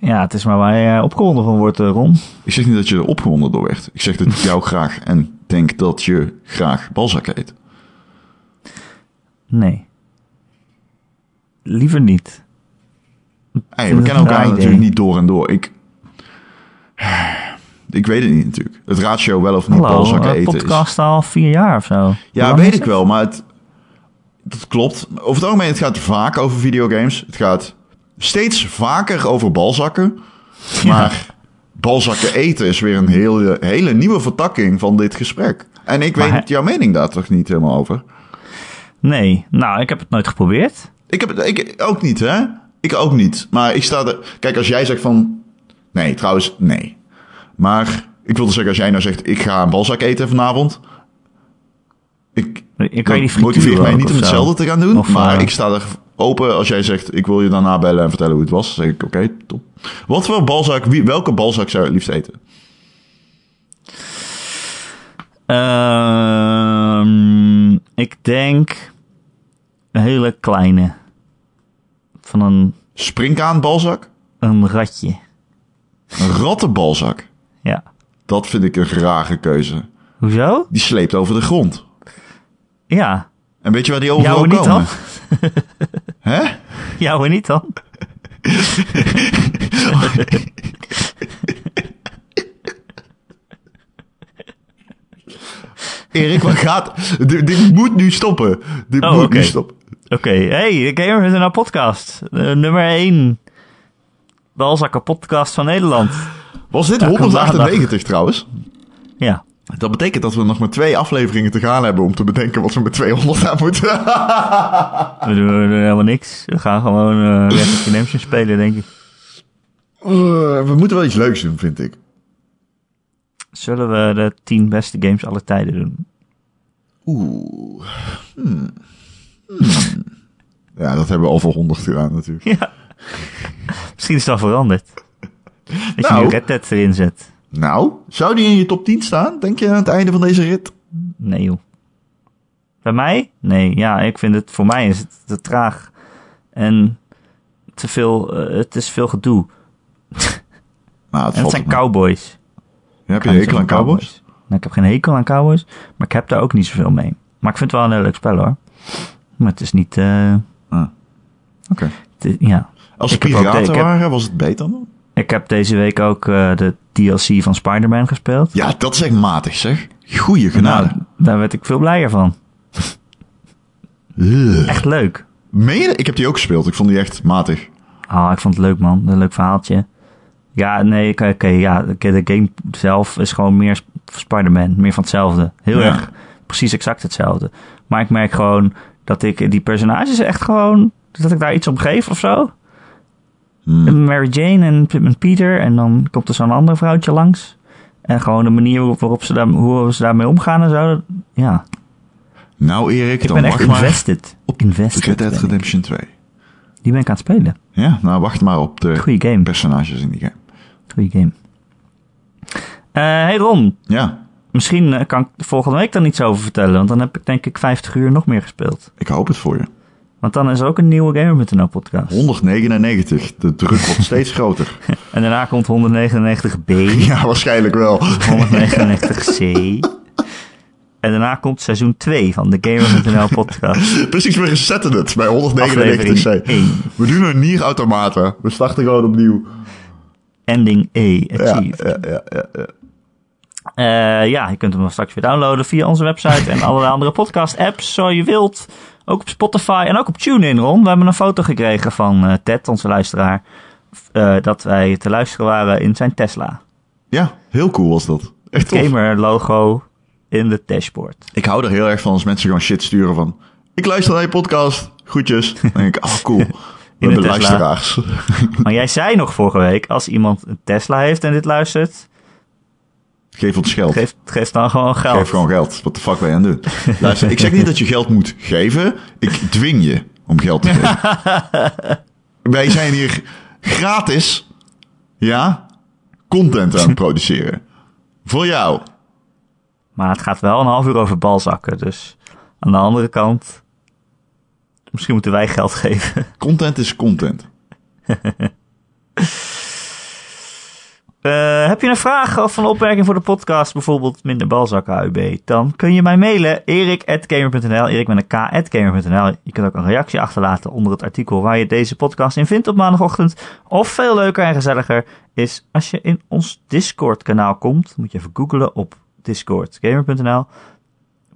Ja, het is maar waar je opgewonden van wordt, eh, Ron. Ik zeg niet dat je er opgewonden door werd. Ik zeg dat ik jou graag en denk dat je graag balzakken eet. Nee. Liever niet. Hey, we kennen elkaar idee. natuurlijk niet door en door. Ik, ik weet het niet natuurlijk. Het ratio wel of niet Hallo, balzakken een eten is... podcast al vier jaar of zo. Ja, weet ik wel, maar het, dat klopt. Over het algemeen, het gaat vaak over videogames. Het gaat steeds vaker over balzakken. Maar balzakken eten is weer een hele, hele nieuwe vertakking van dit gesprek. En ik Maar weet jouw mening daar toch niet helemaal over? Nee, nou, ik heb het nooit geprobeerd. Ik heb het ik, ook niet, hè? Ik ook niet. Maar ik sta er... Kijk, als jij zegt van... Nee, trouwens, nee. Maar ik wilde zeggen, als jij nou zegt... Ik ga een balzak eten vanavond... Ik, Je kan je die motiveert frituur mij niet om hetzelfde te gaan doen. Of, maar eh, ik sta er open als jij zegt... Ik wil je daarna bellen en vertellen hoe het was. Dan zeg ik, oké, top. Wat voor balzak... Wie, welke balzak zou je het liefst eten? Ehm, ik denk een hele kleine. Van een, Springkaan balzak? een ratje. Een rattenbalzak? Ja. Dat vind ik een rare keuze. Hoezo? Die sleept over de grond. Ja. En weet je waar die overal komen? Hè? Jouwe niet dan? Erik, wat gaat... Dit, dit moet nu stoppen. Dit Oh, moet nu stoppen. Oké, hey, de Gamer is een podcast. Eh, nummer 1. Balzakken podcast van Nederland. Was dit Elke 198 trouwens? Ja. Dat betekent dat we nog maar twee afleveringen te gaan hebben om te bedenken wat we met 200 aan moeten. We doen, helemaal niks. We gaan gewoon eh Red Redemption spelen, denk ik. Eh, we moeten wel iets leuks doen, vind ik. Zullen we de 10 beste games aller tijden doen? Oeh. Hmm. Hmm. Ja, dat hebben we al voor 100 gedaan natuurlijk. Ja. Misschien is al veranderd. Dat je Nou. nu Red Dead erin zet. Nou, zou die in je top 10 staan, denk je, aan het einde van deze rit? Nee, joh. Bij mij? Nee, ja, ik vind het, voor mij is het te traag. En te veel, eh, het is veel gedoe. Nou, het En het zijn me. cowboys. Ja, heb je hekel aan cowboys? Nou, ik heb geen hekel aan cowboys, maar ik heb daar ook niet zoveel mee. Maar ik vind het wel een heel leuk spel hoor. Maar het is niet, eh, Ah. Oké. ja. Als de- piraten heb- waren, was het beter dan? Ik heb deze week ook eh, de DLC van Spider-Man gespeeld. Ja, dat is echt matig, zeg. Goeie genade. Nou, daar werd ik veel blijer van. Echt leuk. Meen je? Ik heb die ook gespeeld. Ik vond die echt matig. Ah, ik vond het leuk, man. Een leuk verhaaltje. Ja, nee, oké, ja. De de game zelf is gewoon meer Sp- Spider-Man. Meer van hetzelfde. Heel Ja. erg precies exact hetzelfde. Maar ik merk gewoon dat ik die personages echt gewoon... Dat ik daar iets om geef of zo. Hmm. Mary Jane en, Peter. En dan komt er zo'n ander vrouwtje langs. En gewoon de manier waarop ze, daar, hoe ze daarmee omgaan en zo. Ja, Nou Erik, Ik dan ben echt maar invested. op invested. Red Dead. Redemption 2. Die ben ik aan het spelen. Ja, nou wacht maar op de Goeie game. personages in die game. Goeie game. Eh hey Ron, Ja, misschien eh, kan ik volgende week dan iets over vertellen. Want dan heb ik denk ik 50 uur nog meer gespeeld. ik hoop het voor je. Want dan is er ook een nieuwe Gamer.nl podcast. 199, de druk wordt steeds groter. En daarna komt 199b, Ja, waarschijnlijk wel. 199c. En daarna komt seizoen 2 van de Gamer.nl podcast. Precies, we resetten het bij Aflevering 199c. 1. We doen een nierautomaten. We starten gewoon opnieuw. Ending E Ja, achieved. ja, ja, ja, ja. Eh, ja, je kunt hem straks weer downloaden via onze website en allerlei andere podcast-apps, zo je wilt. Ook op Spotify en ook op TuneIn, Ron. We hebben een foto gekregen van eh, Ted, onze luisteraar, eh, dat wij te luisteren waren in zijn Tesla. ja, heel cool was dat. Echt tof. Gamer-logo in de dashboard. Ik hou er heel erg van als mensen gewoon shit sturen van... Ik luister naar je podcast. Groetjes. Dan denk ik, oh cool. We de hebben luisteraars. Maar jij zei nog vorige week, als iemand een Tesla heeft en dit luistert, Geef ons geld. geef, geef dan gewoon geld. Geef gewoon geld. Wat de fuck ben je aan doen? Luister, ik zeg niet dat je geld moet geven. Ik dwing je om geld te geven. Wij zijn hier gratis, ja, content aan het produceren. Voor jou. Maar het gaat wel een half uur over balzakken, dus aan de andere kant, misschien moeten wij geld geven. Content is content. Eh, heb je een vraag of een opmerking voor de podcast, bijvoorbeeld minder balzakken AUB, dan kun je mij mailen erik.gamer.nl, erik met een k.gamer.nl. Je kunt ook een reactie achterlaten onder het artikel waar je deze podcast in vindt op maandagochtend. Of veel leuker en gezelliger is als je in ons Discord kanaal komt, moet je even googlen op discordgamer.nl,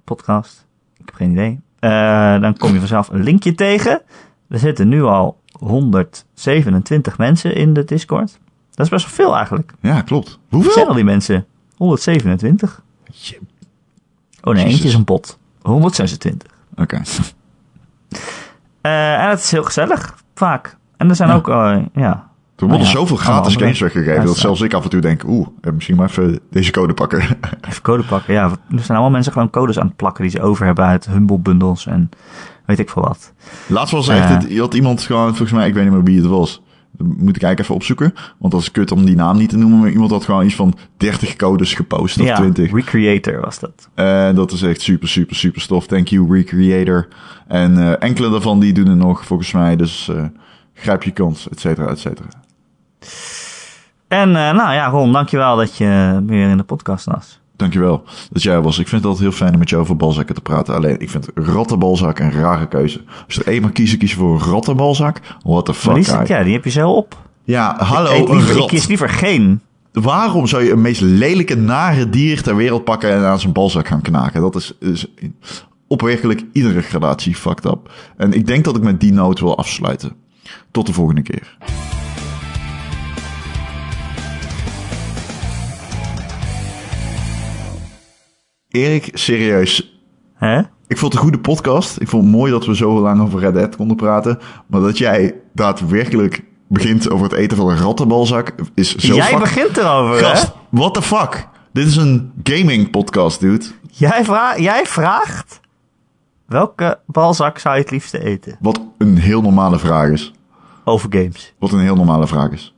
podcast, ik heb geen idee. Eh, dan kom je vanzelf een linkje tegen. Er zitten nu al 127 mensen in de Discord. Dat is best wel veel eigenlijk. Ja, klopt. Wat Hoeveel? zijn al die mensen? 127. Je- Oh nee, Jezus. eentje is een bot. 126. Oké. Eh, en het is heel gezellig, vaak. En er zijn Ja. ook, eh, ja... Er worden Oh ja, zoveel gratis games weggegeven dat zelfs ik af en toe denk, oeh, eh, misschien maar even deze code pakken. Even code pakken. Ja, er zijn allemaal mensen gewoon codes aan het plakken die ze over hebben uit Humble bundles en weet ik veel wat. Laatst was echt, het, je had iemand gewoon, volgens mij, ik weet niet meer wie het was. Moet ik eigenlijk even opzoeken. Want dat is kut om die naam niet te noemen. Maar iemand had gewoon iets van 30 codes gepost of ja, 20. Recreator was dat. En dat is echt super, super, super stof. Thank you, Recreator. En eh, enkele daarvan die doen het nog, volgens mij. Dus eh, grijp je kans, et cetera, et cetera. En eh, nou ja, Ron, dankjewel dat je weer in de podcast was. Dankjewel dat jij was. Ik vind het altijd heel fijn om met jou over balzakken te praten. Alleen, ik vind rattenbalzak een rare keuze. Als je er eenmaal kiezen, kies je voor een rattenbalzak. What the fuck, die, zit- guy. ja, die heb je zo op. Ja, hallo, ik, een kies liever geen. Waarom zou je een meest lelijke, nare dier ter wereld pakken en aan zijn balzak gaan knaken? Dat is, is op werkelijk iedere gradatie fucked up. En ik denk dat ik met die noot wil afsluiten. Tot de volgende keer. Erik, serieus. Hè? Ik vond het een goede podcast. Ik vond het mooi dat we zo lang over Red Dead konden praten. Maar dat jij daadwerkelijk begint over het eten van een rattenbalzak is zo Jij fuck- begint erover, hè? What the fuck? Dit is een gaming podcast, dude. Jij, vra jij vraagt welke balzak zou je het liefste eten? Wat een heel normale vraag is. Over games. Wat een heel normale vraag is.